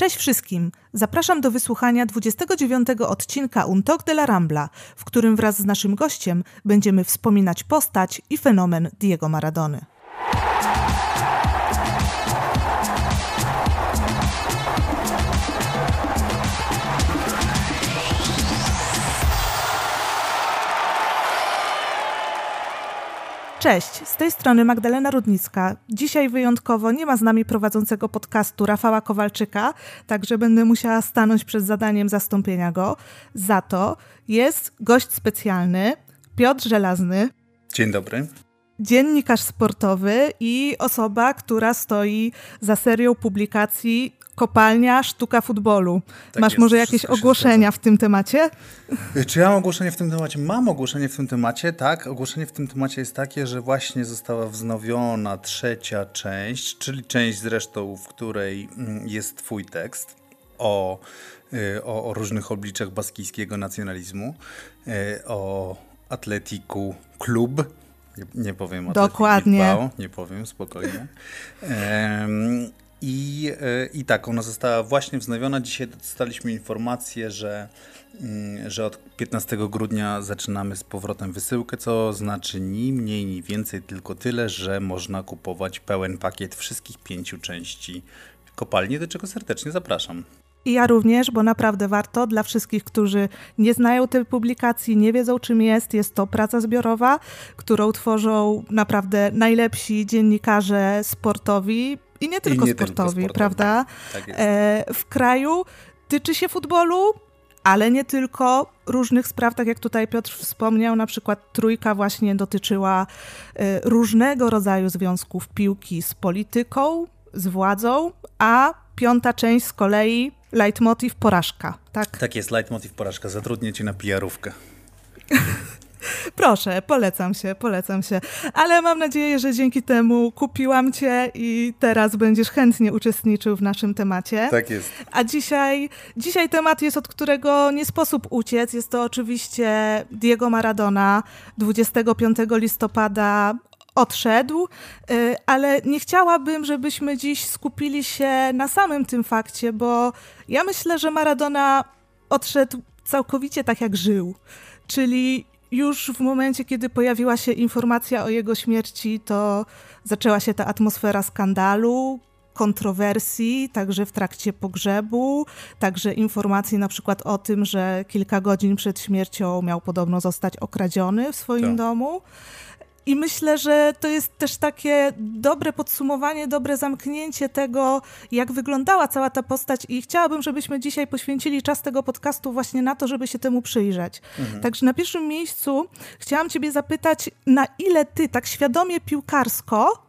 Cześć wszystkim! Zapraszam do wysłuchania 29 odcinka Un Talk de la Rambla, w którym wraz z naszym gościem będziemy wspominać postać i fenomen Diego Maradony. Cześć, z tej strony Magdalena Rudnicka. Dzisiaj wyjątkowo nie ma z nami prowadzącego podcastu Rafała Kowalczyka, także będę musiała stanąć przed zadaniem zastąpienia go. Za to jest gość specjalny, Piotr Żelazny. Dzień dobry. Dziennikarz sportowy i osoba, która stoi za serią publikacji kopalnia sztuka futbolu. Tak Masz jest, może jakieś ogłoszenia w tym temacie? Czy ja mam ogłoszenie w tym temacie? Mam ogłoszenie w tym temacie, tak. Ogłoszenie w tym temacie jest takie, że właśnie została wznowiona trzecia część, czyli część zresztą, w której mm, jest twój tekst o, y, o, o różnych obliczach baskijskiego nacjonalizmu, y, o Atletiku Klub, nie, nie, powiem o Dokładnie. Bilbao, nie powiem, spokojnie. I, e, I tak, ona została właśnie wznowiona. Dzisiaj dostaliśmy informację, że, mm, że od 15 grudnia zaczynamy z powrotem wysyłkę, co znaczy ni mniej, ni więcej, tylko tyle, że można kupować pełen pakiet wszystkich pięciu części kopalni, do czego serdecznie zapraszam. I ja również, bo naprawdę warto dla wszystkich, którzy nie znają tej publikacji, nie wiedzą czym jest. Jest to praca zbiorowa, którą tworzą naprawdę najlepsi dziennikarze sportowi i nie tylko, I nie sportowi, tylko prawda? Tak e, w kraju tyczy się futbolu, ale nie tylko różnych spraw, tak jak tutaj Piotr wspomniał, na przykład trójka właśnie dotyczyła e, różnego rodzaju związków piłki z polityką, z władzą, a piąta część z kolei leitmotiv porażka, tak? Tak jest, leitmotiv porażka. Zatrudnię cię na pijarówkę. Proszę, polecam się, polecam się. Ale mam nadzieję, że dzięki temu kupiłam cię i teraz będziesz chętnie uczestniczył w naszym temacie. Tak jest. A dzisiaj, dzisiaj temat jest, od którego nie sposób uciec. Jest to oczywiście Diego Maradona. 25 listopada odszedł, y, ale nie chciałabym, żebyśmy dziś skupili się na samym tym fakcie, bo ja myślę, że Maradona odszedł całkowicie tak, jak żył. Czyli już w momencie, kiedy pojawiła się informacja o jego śmierci, to zaczęła się ta atmosfera skandalu, kontrowersji, także w trakcie pogrzebu, także informacji na przykład o tym, że kilka godzin przed śmiercią miał podobno zostać okradziony w swoim tak. domu. I myślę, że to jest też takie dobre podsumowanie, dobre zamknięcie tego, jak wyglądała cała ta postać, i chciałabym, żebyśmy dzisiaj poświęcili czas tego podcastu właśnie na to, żeby się temu przyjrzeć. Mhm. Także na pierwszym miejscu chciałam Ciebie zapytać, na ile Ty tak świadomie piłkarsko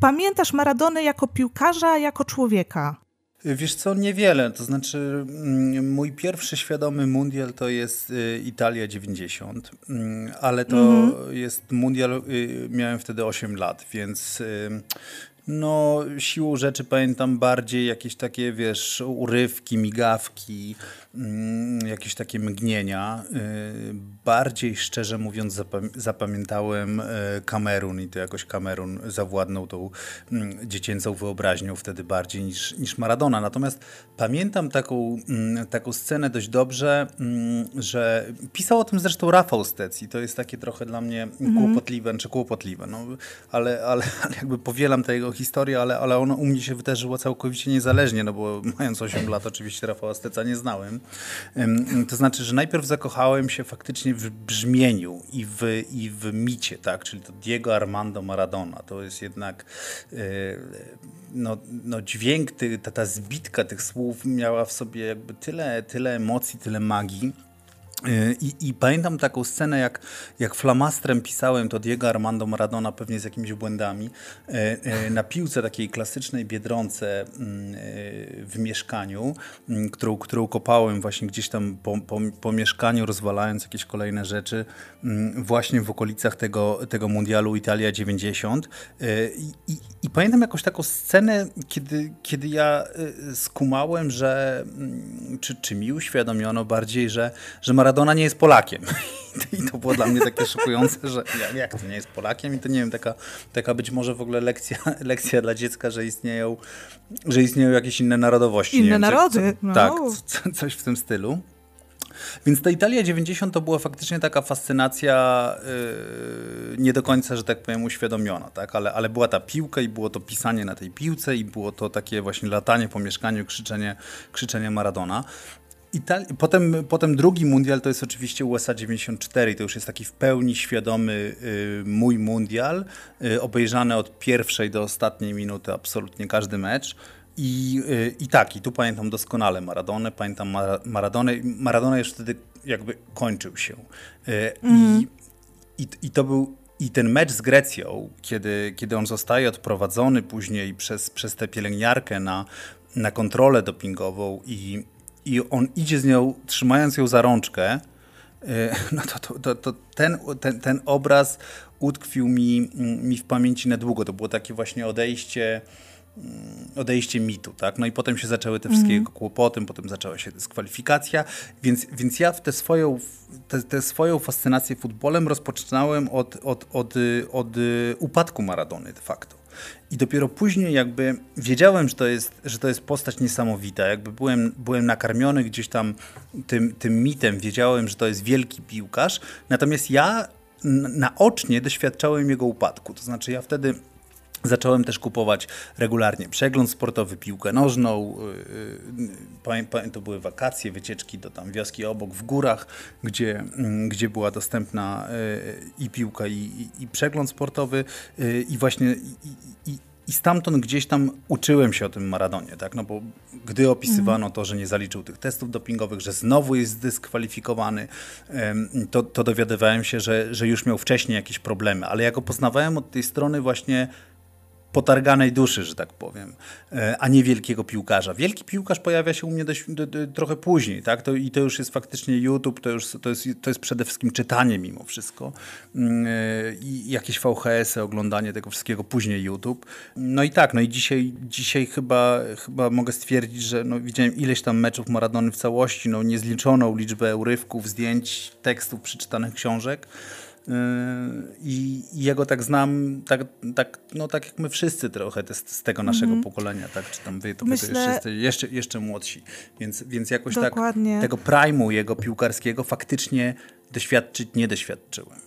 pamiętasz Maradonę jako piłkarza, jako człowieka? Wiesz co, niewiele. To znaczy, mm, mój pierwszy świadomy mundial to jest y, Italia 90, mm, ale to mhm. jest mundial, y, miałem wtedy 8 lat, więc y, no, siłą rzeczy pamiętam bardziej jakieś takie, wiesz, urywki, migawki, jakieś takie mgnienia. Y, bardziej szczerze mówiąc zapamiętałem y, Kamerun i to jakoś Kamerun zawładnął tą mm, dziecięcą wyobraźnią wtedy bardziej niż, niż Maradona. Natomiast pamiętam taką, mm, taką scenę dość dobrze, że pisał o tym zresztą Rafał Stec i to jest takie trochę dla mnie mhm. kłopotliwe, czy kłopotliwe, no, ale, ale, ale jakby powielam tę jego historię, ale, ale ono u mnie się wydarzyło całkowicie niezależnie, no bo mając 8 lat oczywiście Rafała Steca nie znałem. To znaczy, że najpierw zakochałem się faktycznie w brzmieniu i w, i w micie, tak? czyli to Diego Armando Maradona. To jest jednak e, no, no dźwięk, ta, ta zbitka tych słów miała w sobie jakby tyle, tyle emocji, tyle magii i, I, pamiętam taką scenę, jak, jak flamastrem pisałem to Diego Armando Maradona, pewnie z jakimiś błędami, e, e, na piłce takiej klasycznej biedronce mm, e, w mieszkaniu, mm, którą, którą kopałem właśnie gdzieś tam po, po, po mieszkaniu, rozwalając jakieś kolejne rzeczy, mm, właśnie w okolicach tego, tego mundialu Italia 90. I, i, I, pamiętam jakąś taką scenę, kiedy, kiedy ja skumałem, że, czy, czy mi uświadomiono bardziej, że, że Maradona Maradona nie jest Polakiem. I to było dla mnie takie szokujące, że jak to nie jest Polakiem i to nie wiem, taka, taka być może w ogóle lekcja, lekcja dla dziecka, że istnieją, że istnieją jakieś inne narodowości. Inne wiem, narody. Co, no. Tak, co, coś w tym stylu. Więc ta Italia 90 to była faktycznie taka fascynacja yy, nie do końca, że tak powiem, uświadomiona, tak? ale, ale była ta piłka i było to pisanie na tej piłce i było to takie właśnie latanie po mieszkaniu, krzyczenie, krzyczenie Maradona. Itali potem, potem drugi mundial to jest oczywiście USA 94, to już jest taki w pełni świadomy y, mój mundial, y, obejrzany od pierwszej do ostatniej minuty absolutnie każdy mecz. I, y, I tak, i tu pamiętam doskonale Maradonę, pamiętam Mar Maradonę. Maradona już wtedy jakby kończył się. Mm. I, i, I to był i ten mecz z Grecją, kiedy, kiedy on zostaje odprowadzony później przez, przez tę pielęgniarkę na, na kontrolę dopingową i, i on idzie z nią, trzymając ją za rączkę, no to, to, to, to ten, ten, ten obraz utkwił mi, mi w pamięci na długo. To było takie właśnie odejście Mm, odejście mitu, tak? No i potem się zaczęły te wszystkie mm. kłopoty, potem zaczęła się dyskwalifikacja, więc, więc ja w tę swoją, te, te swoją fascynację futbolem rozpoczynałem od, od, od, od upadku Maradony de facto. I dopiero później jakby wiedziałem, że to jest, że to jest postać niesamowita. Jakby byłem, byłem nakarmiony gdzieś tam tym, tym mitem, wiedziałem, że to jest wielki piłkarz. Natomiast ja naocznie doświadczałem jego upadku. To znaczy ja wtedy Zacząłem też kupować regularnie przegląd sportowy, piłkę nożną. Y, y, to były wakacje, wycieczki do tam wioski obok w górach, gdzie, mm, gdzie była dostępna y, i piłka, i, i, i przegląd sportowy. I właśnie i, i stamtąd gdzieś tam uczyłem się o tym Maradonie, tak? No bo gdy opisywano to, że nie zaliczył tych testów dopingowych, że znowu jest zdyskwalifikowany, to, to dowiadywałem się, że, że już miał wcześniej jakieś problemy. Ale ja go poznawałem od tej strony właśnie potarganej duszy, że tak powiem, e, a nie wielkiego piłkarza. Wielki piłkarz pojawia się u mnie dość, do, do, trochę później, tak? To, I to już jest faktycznie YouTube, to, już, to, jest, to jest przede wszystkim czytanie mimo wszystko mm, e, i jakieś VHS-y, oglądanie tego wszystkiego, później YouTube. No i tak, no i dzisiaj, dzisiaj chyba, chyba mogę stwierdzić, że no, widziałem ileś tam meczów Maradony w całości, no niezliczoną liczbę urywków, zdjęć, tekstów, przeczytanych książek. Yy, I jego tak znam, tak, tak, no tak jak my wszyscy trochę te, z tego naszego mm -hmm. pokolenia, tak? Czy tam wy to, Myślę... wy to jeszcze, jeszcze, jeszcze młodsi. Więc, więc jakoś tak Dokładnie. tak tego primu jego piłkarskiego faktycznie doświadczyć nie doświadczyłem.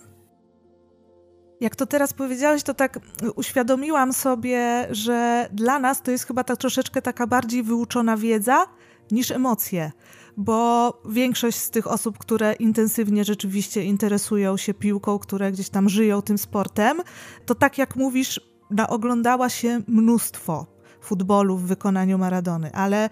Jak to teraz powiedziałeś, to tak uświadomiłam sobie, że dla nas to jest chyba tak troszeczkę taka bardziej wyuczona wiedza niż emocje bo większość z tych osób, które intensywnie rzeczywiście interesują się piłką, które gdzieś tam żyją tym sportem, to tak jak mówisz, naoglądała się mnóstwo futbolu w wykonaniu Maradony, ale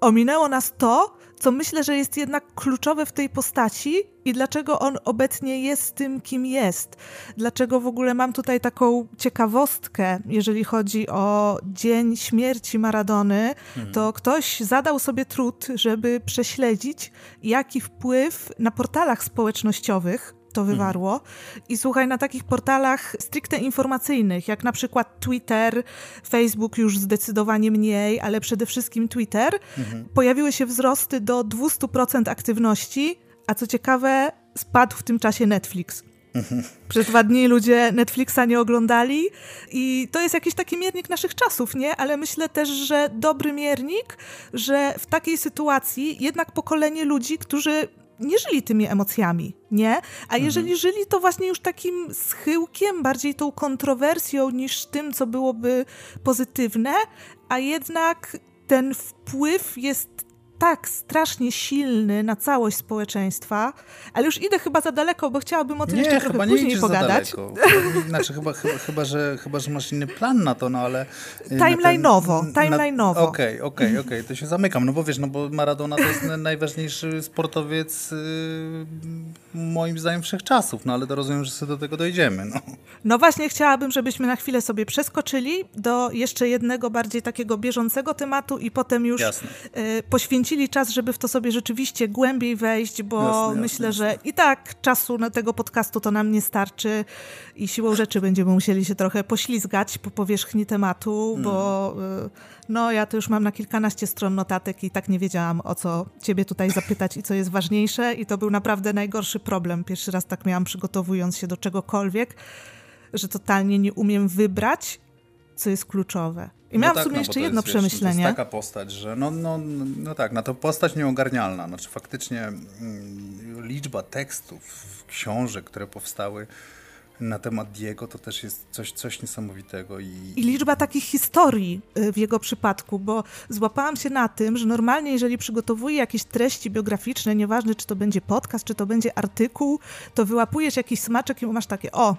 ominęło nas to, co myślę, że jest jednak kluczowe w tej postaci i dlaczego on obecnie jest tym, kim jest. Dlaczego w ogóle mam tutaj taką ciekawostkę, jeżeli chodzi o dzień śmierci Maradony, mhm. to ktoś zadał sobie trud, żeby prześledzić, jaki wpływ na portalach społecznościowych to mhm. wywarło. I słuchaj, na takich portalach stricte informacyjnych, jak na przykład Twitter, Facebook już zdecydowanie mniej, ale przede wszystkim Twitter, mhm. pojawiły się wzrosty do 200% aktywności, a co ciekawe, spadł w tym czasie Netflix. Mhm. Przez dwa dni ludzie Netflixa nie oglądali i to jest jakiś taki miernik naszych czasów, nie? Ale myślę też, że dobry miernik, że w takiej sytuacji jednak pokolenie ludzi, którzy nie żyli tymi emocjami, nie? A mhm. jeżeli mhm. żyli, to właśnie już takim schyłkiem, bardziej tą kontrowersją niż tym, co byłoby pozytywne, a jednak ten wpływ jest tak strasznie silny na całość społeczeństwa, ale już idę chyba za daleko, bo chciałabym o tym nie, jeszcze trochę chyba później nie pogadać. Za daleko. Znaczy chyba, chyba, chyba, że, chyba, że masz inny plan na to, no ale... Y, timeline'owo, timeline'owo. Okej, okej, okej, to się zamykam, no bo wiesz, no bo Maradona to jest najważniejszy sportowiec yy, moim zdaniem wszechczasów, no ale to rozumiem, że sobie do tego dojdziemy, no. No właśnie chciałabym, żebyśmy na chwilę sobie przeskoczyli do jeszcze jednego bardziej takiego bieżącego tematu i potem już yy, poświęcili poświęcili czas, żeby w to sobie rzeczywiście głębiej wejść, bo jasne, myślę, jasne. że i tak czasu na tego podcastu to nam nie starczy i siłą rzeczy będziemy musieli się trochę poślizgać po powierzchni tematu, mm. bo y, no ja to już mam na kilkanaście stron notatek i tak nie wiedziałam o co ciebie tutaj zapytać i co jest ważniejsze i to był naprawdę najgorszy problem. Pierwszy raz tak miałam przygotowując się do czegokolwiek, że totalnie nie umiem wybrać, co jest kluczowe. I miałam no tak, w sumie no, jeszcze jedno jest, przemyślenie. Wiesz, to jest taka postać, że no, no, no tak, na to postać nieogarnialna. Znaczy faktycznie mm, liczba tekstów, książek, które powstały na temat Diego to też jest coś, coś niesamowitego. I... I liczba takich historii y, w jego przypadku, bo złapałam się na tym, że normalnie jeżeli przygotowuję jakieś treści biograficzne, nieważne czy to będzie podcast, czy to będzie artykuł, to wyłapujesz jakiś smaczek i masz takie, o,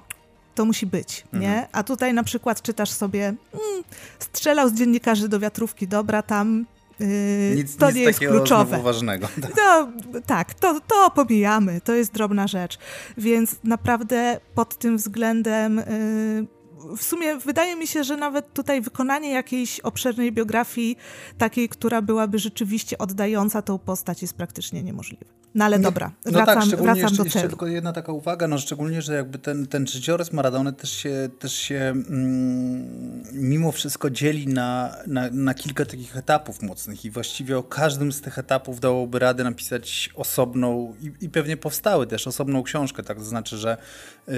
to musi być, nie? Mhm. A tutaj na przykład czytasz sobie, mm, strzelał z dziennikarzy do wiatrówki, dobra, tam Yy, nic, to nic nie jest kluczowe. ważnego. To, tak, to, to pomijamy, to jest drobna rzecz. Więc naprawdę pod tym względem yy, w sumie wydaje mi się, że nawet tutaj wykonanie jakiejś obszernej biografii, takiej, która byłaby rzeczywiście oddająca tą postać, jest praktycznie niemożliwe. No ale no, dobra, no wracam, tak, wracam jeszcze, do celu. Jeszcze tylko jedna taka uwaga, no szczególnie, że jakby ten, ten życiorys Maradony też się, też się mm, mimo wszystko dzieli na, na, na kilka takich etapów mocnych i właściwie o każdym z tych etapów dałoby radę napisać osobną i, i pewnie powstały też osobną książkę, tak to znaczy, że y,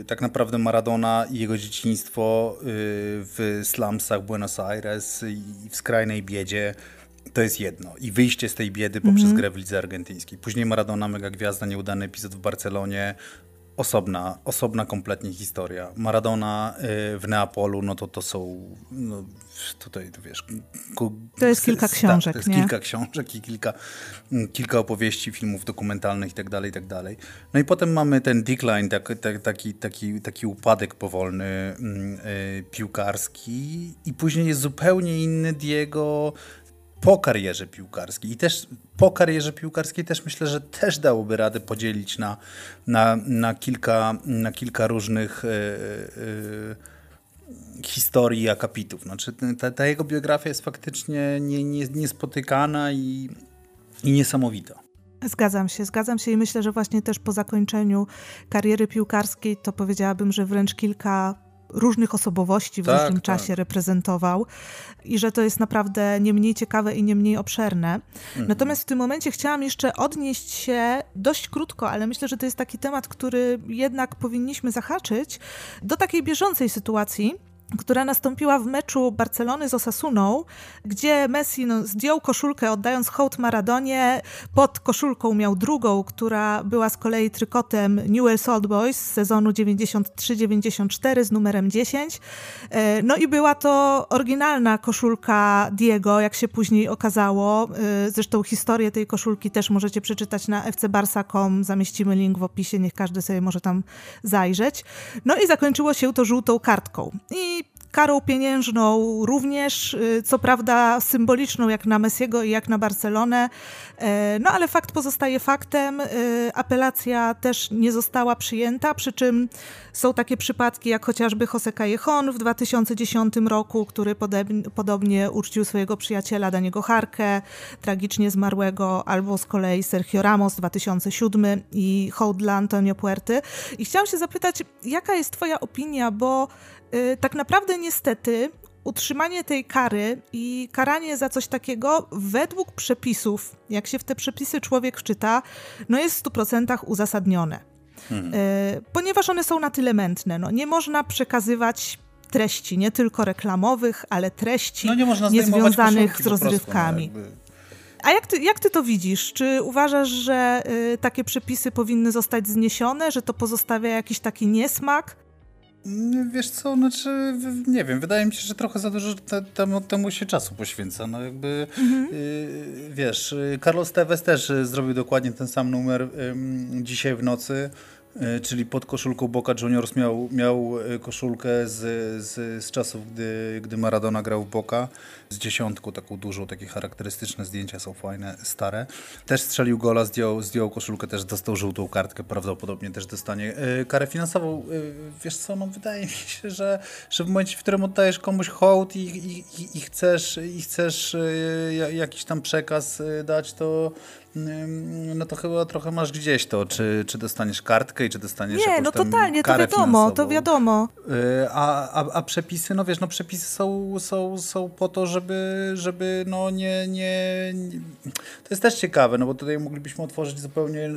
y, tak naprawdę Maradona i jego dzieciństwo y, w slumsach Buenos Aires i w skrajnej biedzie to jest jedno. I wyjście z tej biedy poprzez mm -hmm. grę w lidze argentyńskiej. Później Maradona, mega gwiazda, nieudany epizod w Barcelonie. Osobna, osobna kompletnie historia. Maradona y, w Neapolu, no to to są, no, tutaj to wiesz... To jest kilka książek, To jest nie? kilka książek i kilka, mm, kilka opowieści, filmów dokumentalnych i tak dalej, i tak. No i potem mamy ten decline, tak, tak, taki, taki, taki upadek powolny y, piłkarski i później jest zupełnie inny Diego po karierze piłkarskiej. I też po karierze piłkarskiej też myślę, że też dałoby radę podzielić na, na, na, kilka, na kilka różnych yy, yy, historii, akapitów. Znaczy, ta, ta, jego biografia jest faktycznie nie, nie, niespotykana i, i niesamowita. Zgadzam się, zgadzam się i myślę, że właśnie też po zakończeniu kariery piłkarskiej to powiedziałabym, że wręcz kilka różnych osobowości w tak, różnym tak. czasie reprezentował i że to jest naprawdę nie mniej ciekawe i nie mniej obszerne. Mhm. Natomiast w tym momencie chciałam jeszcze odnieść się dość krótko, ale myślę, że to jest taki temat, który jednak powinniśmy zahaczyć do takiej bieżącej sytuacji, która nastąpiła w meczu Barcelony z Osasuną, gdzie Messi no, zdjął koszulkę oddając hołd Maradonie. Pod koszulką miał drugą, która była z kolei trykotem Newell's Old Boys z sezonu 93-94 z numerem 10. E, no i była to oryginalna koszulka Diego, jak się później okazało. E, zresztą historię tej koszulki też możecie przeczytać na fcbarsa.com. Zamieścimy link w opisie, niech każdy sobie może tam zajrzeć. No i zakończyło się to żółtą kartką. I karą pieniężną również, y, co prawda symboliczną jak na Messiego i jak na Barcelonę, e, no ale fakt pozostaje faktem. Y, apelacja też nie została przyjęta, przy czym są takie przypadki jak chociażby Jose Callejon w 2010 roku, który podobnie uczcił swojego przyjaciela Daniego Harkę, tragicznie zmarłego, albo z kolei Sergio Ramos 2007 i hołd dla Antonio Puerty. I chciałam się zapytać, jaka jest twoja opinia, bo tak naprawdę niestety utrzymanie tej kary i karanie za coś takiego według przepisów, jak się w te przepisy człowiek czyta, no jest w 100% uzasadnione. Hmm. Ponieważ one są na tyle mętne. No, nie można przekazywać treści, nie tylko reklamowych, ale treści no niezwiązanych z rozrywkami. Prostu, no A jak ty, jak ty to widzisz? Czy uważasz, że y, takie przepisy powinny zostać zniesione, że to pozostawia jakiś taki niesmak? Wiesz co, znaczy, nie wiem, wydaje mi się, że trochę za dużo te, temu, temu się czasu poświęca. No jakby, mhm. y, wiesz, Carlos Tevez też zrobił dokładnie ten sam numer y, dzisiaj w nocy. E, czyli pod koszulką Boca Juniors miał, miał e, koszulkę z, z, z czasów, gdy, gdy Maradona grał w Boca, z dziesiątką taką dużą, takie charakterystyczne zdjęcia są fajne, stare. Też strzelił gola, zdjął, zdjął koszulkę, też dostał żółtą kartkę, prawdopodobnie też dostanie e, karę finansową. Wiesz co, no wydaje mi się, że, że w momencie, w którym oddajesz komuś hołd i, i, i, i chcesz, i chcesz jakiś tam przekaz dać, to no to chyba trochę masz gdzieś to, czy, czy dostaniesz kartkę i czy dostaniesz Nie, no totalnie, to wiadomo, to wiadomo. Y, a, a, a przepisy, no wiesz, no przepisy są, są, są po to, żeby, żeby no nie, nie, nie, To jest też ciekawe, no bo tutaj moglibyśmy otworzyć zupełnie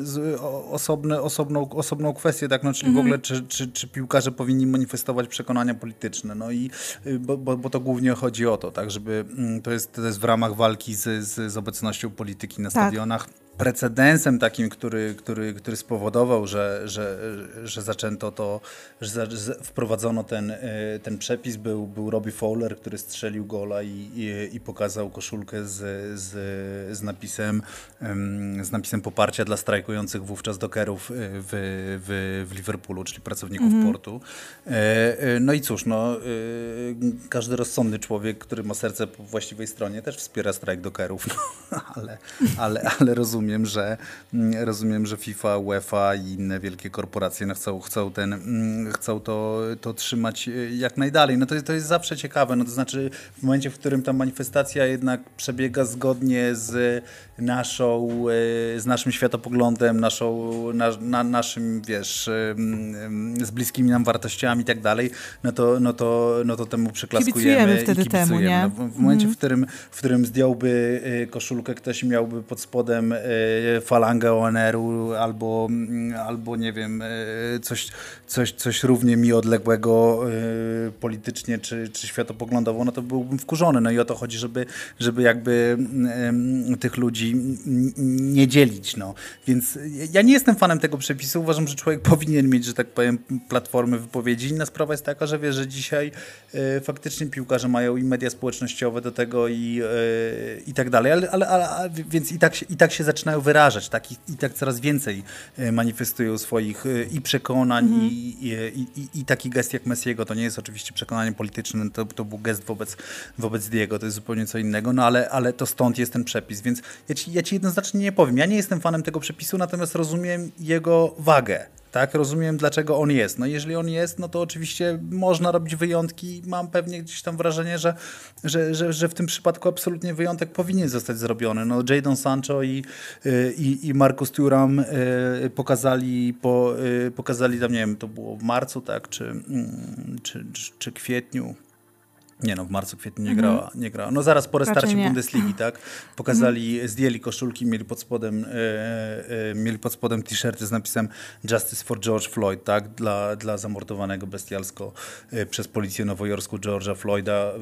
osobne, osobną, osobną kwestię, tak, no czyli mhm. w ogóle, czy, czy, czy piłkarze powinni manifestować przekonania polityczne, no i, y, bo, bo, bo to głównie chodzi o to, tak, żeby, mm, to jest, to jest w ramach walki z, z, z obecnością polityki na tak. stadionach, precedensem takim, który, który, który spowodował, że, że, że zaczęto to, że wprowadzono ten, e, ten przepis, był, był Robbie Fowler, który strzelił gola i, i, i pokazał koszulkę z, z, z, napisem, z napisem poparcia dla strajkujących wówczas dokerów e, w, w, w Liverpoolu, czyli pracowników -hmm. portu. E, no i cóż, no, każdy rozsądny człowiek, który ma serce po właściwej stronie, też wspiera strajk dokerów, ale, ale, ale rozumie, rozumiem, że mm, rozumiem, że FIFA, UEFA i inne wielkie korporacje no chcą, chcą, ten, mm, chcą to, to trzymać e, jak najdalej. No to, jest, to jest zawsze ciekawe. No to znaczy w momencie, w którym ta manifestacja jednak przebiega zgodnie z naszą, e, z naszym światopoglądem, naszą, na, na, naszym, wiesz, z bliskimi nam wartościami i tak dalej, no to, no to, no to temu przyklaskujemy kibicujemy wtedy i kibicujemy. Temu, nie? No, w, momencie, mm. w, którym, w którym zdjąłby e, koszulkę ktoś miałby pod spodem falangę ONR-u albo, albo nie wiem, coś, coś, coś równie mi odległego politycznie czy, czy światopoglądowo, no to byłbym wkurzony. No i o to chodzi, żeby, żeby jakby tych ludzi nie dzielić. No. Więc ja nie jestem fanem tego przepisu. Uważam, że człowiek powinien mieć, że tak powiem, platformy wypowiedzi. Inna sprawa jest taka, że wie, że dzisiaj faktycznie piłkarze mają i media społecznościowe do tego i, i tak dalej, ale, ale, ale więc i tak, i tak się zaczyna zaczynają wyrażać tak, i, i tak coraz więcej e, manifestują swoich e, i przekonań mm -hmm. i, i, i, i, taki gest jak Messiego, to nie jest oczywiście przekonanie polityczne, to, to był gest wobec, wobec Diego, to jest zupełnie co innego, no ale, ale to stąd jest ten przepis, więc ja ci, ja ci jednoznacznie nie powiem, ja nie jestem fanem tego przepisu, natomiast rozumiem jego wagę tak, rozumiem dlaczego on jest. No jeżeli on jest, no to oczywiście można robić wyjątki. Mam pewnie gdzieś tam wrażenie, że, że, że, że w tym przypadku absolutnie wyjątek powinien zostać zrobiony. No Jadon Sancho i, y, i, i Marcus Thuram y, pokazali, po, y, pokazali tam, nie wiem, to było w marcu, tak, czy, mm, czy, czy, czy kwietniu, nie no, w marcu, kwietniu nie, mhm. grała, nie grała. No zaraz po restarcie Bundesligi, tak? Pokazali, mhm. zdjęli koszulki, mieli pod spodem, e, e, mieli pod spodem t-shirty z napisem Justice for George Floyd, tak? Dla, dla zamordowanego bestialsko e, przez policję nowojorską George'a Floyda, e,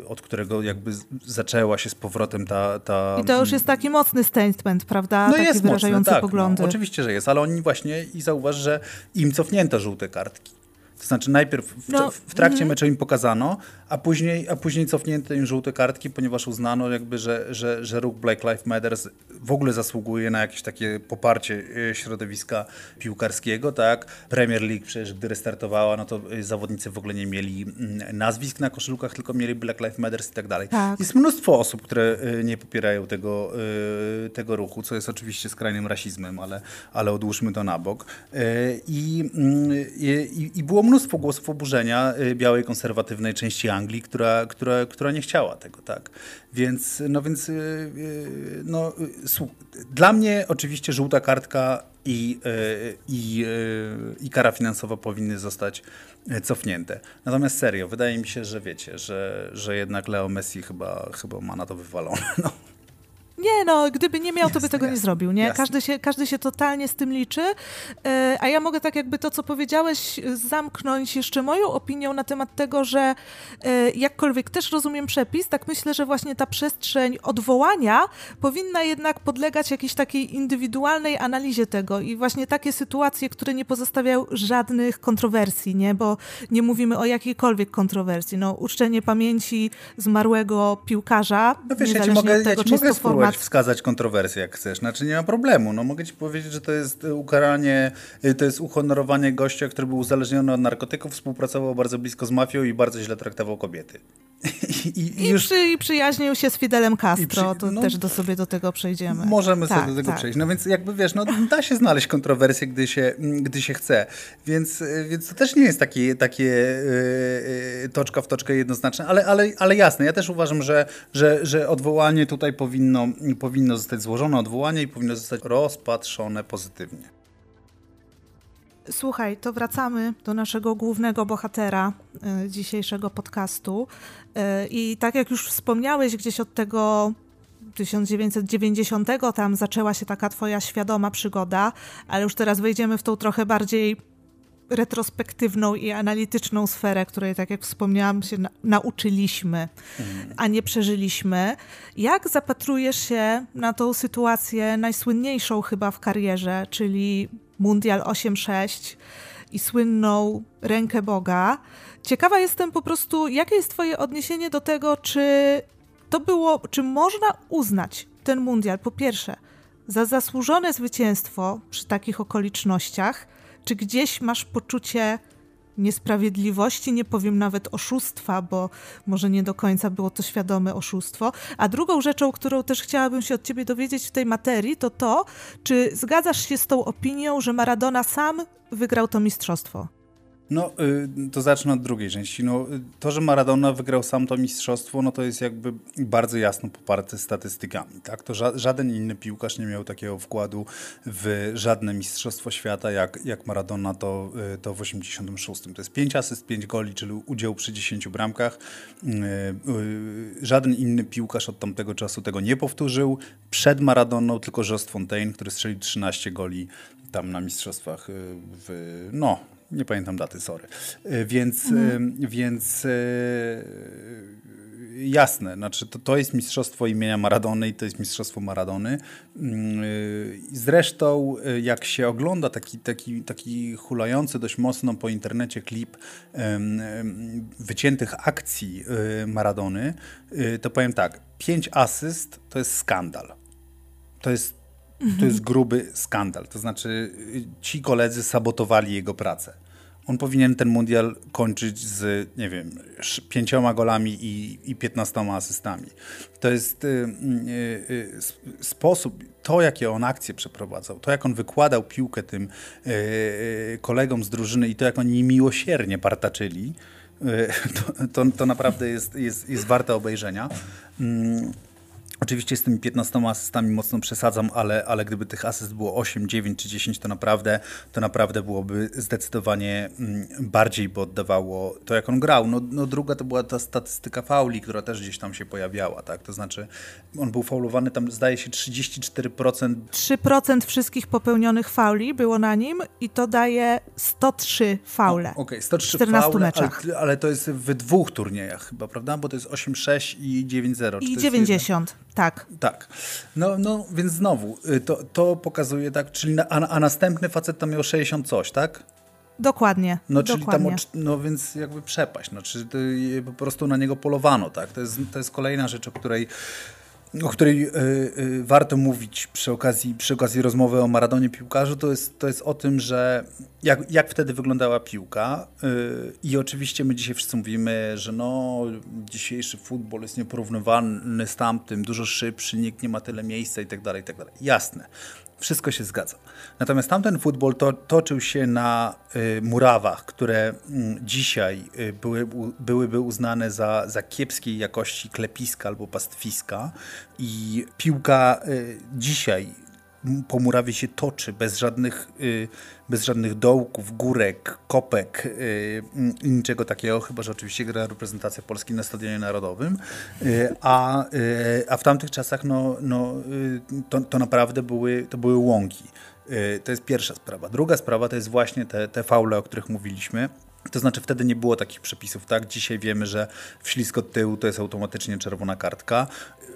e, od którego jakby zaczęła się z powrotem ta... ta... I to już jest taki mocny statement, prawda? No Taki jest wyrażający mocny, tak, poglądy. No, oczywiście, że jest, ale oni właśnie i zauważ, że im cofnięto żółte kartki. To znaczy najpierw w, no, w trakcie mm meczu im pokazano, a później, a później cofnięto im żółte kartki, ponieważ uznano jakby, że, że, że ruch Black Lives Matter w ogóle zasługuje na jakieś takie poparcie e, środowiska piłkarskiego, tak? Premier League przecież gdy restartowała, no to e, zawodnicy w ogóle nie mieli mm, nazwisk na koszulkach, tylko mieli Black Lives Matter i tak dalej. Tak. Jest mnóstwo osób, które e, nie popierają tego, tego ruchu, co jest oczywiście skrajnym rasizmem, ale, ale odłóżmy to na bok. I, mm, i, i było mnóstwo głosów oburzenia białej konserwatywnej części Anglii, która, która, która nie chciała tego, tak. Więc, no więc, y, y, no, dla mnie oczywiście żółta kartka i, y, i, i kara finansowa powinny zostać cofnięte. Natomiast serio, wydaje mi się, że wiecie, że, że jednak Leo Messi chyba, chyba ma na to wywalone. No. Nie, no, gdyby nie miał, jasne, to by tego jasne, nie zrobił, nie? Każdy się, każdy się totalnie z tym liczy. E, a ja mogę tak jakby to, co powiedziałeś, zamknąć jeszcze moją opinią na temat tego, że e, jakkolwiek też rozumiem przepis, tak myślę, że właśnie ta przestrzeń odwołania powinna jednak podlegać jakiejś takiej indywidualnej analizie tego i właśnie takie sytuacje, które nie pozostawiają żadnych kontrowersji, nie? Bo nie mówimy o jakiejkolwiek kontrowersji. No, uczczenie pamięci zmarłego piłkarza, no wiesz, niezależnie ja mogę, od tego, ja czy jest to format wskazać kontrowersję, jak chcesz. Znaczy nie ma problemu. No, mogę ci powiedzieć, że to jest ukaranie, to jest uhonorowanie gościa, który był uzależniony od narkotyków, współpracował bardzo blisko z mafią i bardzo źle traktował kobiety. I, i, I, już... przy, I, przyjaźnił się z Fidelem Castro, przy... to no, też do sobie do tego przejdziemy. Możemy tak, sobie do tego tak. przejść. No więc jakby wiesz, no, da się znaleźć kontrowersję, gdy się, gdy się chce. Więc, więc to też nie jest takie, takie yy, toczka w toczkę jednoznaczne, ale, ale, ale jasne, ja też uważam, że, że, że odwołanie tutaj powinno, powinno zostać złożone, odwołanie i powinno zostać rozpatrzone pozytywnie. Słuchaj, to wracamy do naszego głównego bohatera y, dzisiejszego podcastu. Y, I tak jak już wspomniałeś, gdzieś od tego 1990 tam zaczęła się taka twoja świadoma przygoda, ale już teraz wejdziemy w tą trochę bardziej retrospektywną i analityczną sferę, której, tak jak wspomniałam, się na nauczyliśmy, mhm. a nie przeżyliśmy. Jak zapatrujesz się na tą sytuację najsłynniejszą chyba w karierze, czyli Mundial 8-6 i słynną Rękę Boga. Ciekawa jestem po prostu, jakie jest Twoje odniesienie do tego, czy to było, czy można uznać ten mundial po pierwsze za zasłużone zwycięstwo przy takich okolicznościach, czy gdzieś masz poczucie niesprawiedliwości, nie powiem nawet oszustwa, bo może nie do końca było to świadome oszustwo. A drugą rzeczą, którą też chciałabym się od ciebie dowiedzieć w tej materii, to to, czy zgadzasz się z tą opinią, że Maradona sam wygrał to mistrzostwo? No, y, to zacznę od drugiej części. No, to, że Maradona wygrał sam to mistrzostwo, no to jest jakby bardzo jasno poparte statystykami. Tak? To ża żaden inny piłkarz nie miał takiego wkładu w żadne mistrzostwo świata, jak, jak Maradona to, y, to w 86. To jest 5 asyst, 5 goli, czyli udział przy 10 bramkach. Y, żaden inny piłkarz od tamtego czasu tego nie powtórzył. Przed Maradoną tylko Jos Fontaine, który strzelił 13 goli tam na mistrzostwach w, no, nie pamiętam daty, sorry. E, więc, mhm. więc e, jasne, znaczy to, to jest mistrzostwo imienia Maradony i to jest mistrzostwo Maradony. Mm, zresztą jak się ogląda taki, taki, taki hulający dość mocno po internecie klip wyciętych akcji Maradony, to powiem tak, pięć asyst to jest skandal. To jest to jest gruby skandal. To znaczy, ci koledzy sabotowali jego pracę. On powinien ten mundial kończyć z, nie wiem, pięcioma golami i, i 15 asystami. To jest y, y, y, sposób, to jakie on akcje przeprowadzał, to jak on wykładał piłkę tym y, y, kolegom z drużyny i to jak oni miłosiernie partaczyli, y, to, to, to, naprawdę jest, jest, jest warte obejrzenia. Oczywiście z tymi 15 asystami mocno przesadzam, ale, ale gdyby tych asyst było 8, 9 czy 10, to naprawdę, to naprawdę byłoby zdecydowanie mm, bardziej by oddawało to, jak on grał. No, no druga to była ta statystyka fauli, która też gdzieś tam się pojawiała, tak? To znaczy on był faulowany tam zdaje się 34%. 3% wszystkich popełnionych fauli było na nim i to daje 103 faule. Okej, okay, 103 14 faule, meczach. Ale, ale, to jest w dwóch turniejach chyba, prawda? Bo to jest 8-6 i 9-0. I 90. Tak. Tak. No, no więc znowu, y, to, to pokazuje tak, czyli na, a, a następny facet tam miał 60 coś, tak? Dokładnie. No, czyli dokładnie. tam, no więc jakby przepaść, no, czyli po prostu na niego polowano, tak? To jest, to jest kolejna rzecz, o której o której y, y, warto mówić przy okazji, przy okazji rozmowy o Maradonie piłkarzu, to jest, to jest o tym, że jak, jak wtedy wyglądała piłka y, i oczywiście my dzisiaj wszyscy mówimy, że no dzisiejszy futbol jest nieporównywalny z tamtym, dużo szybszy, nikt nie ma tyle miejsca i tak dalej, i tak dalej. Jasne, wszystko się zgadza. Natomiast tamten futbol to, toczył się na y, murawach, które y, dzisiaj y, były, u, byłyby uznane za, za kiepskiej jakości klepiska albo pastwiska i piłka y, dzisiaj po murawie się toczy bez żadnych, y, bez żadnych dołków, górek, kopek y, i niczego takiego, chyba że oczywiście gra reprezentacja Polski na Stadionie Narodowym, y, a, a w tamtych czasach no, no, to, to naprawdę były, to były łąki. To jest pierwsza sprawa. Druga sprawa to jest właśnie te, te faule, o których mówiliśmy. To znaczy wtedy nie było takich przepisów, tak? Dzisiaj wiemy, że w ślisk od tyłu to jest automatycznie czerwona kartka.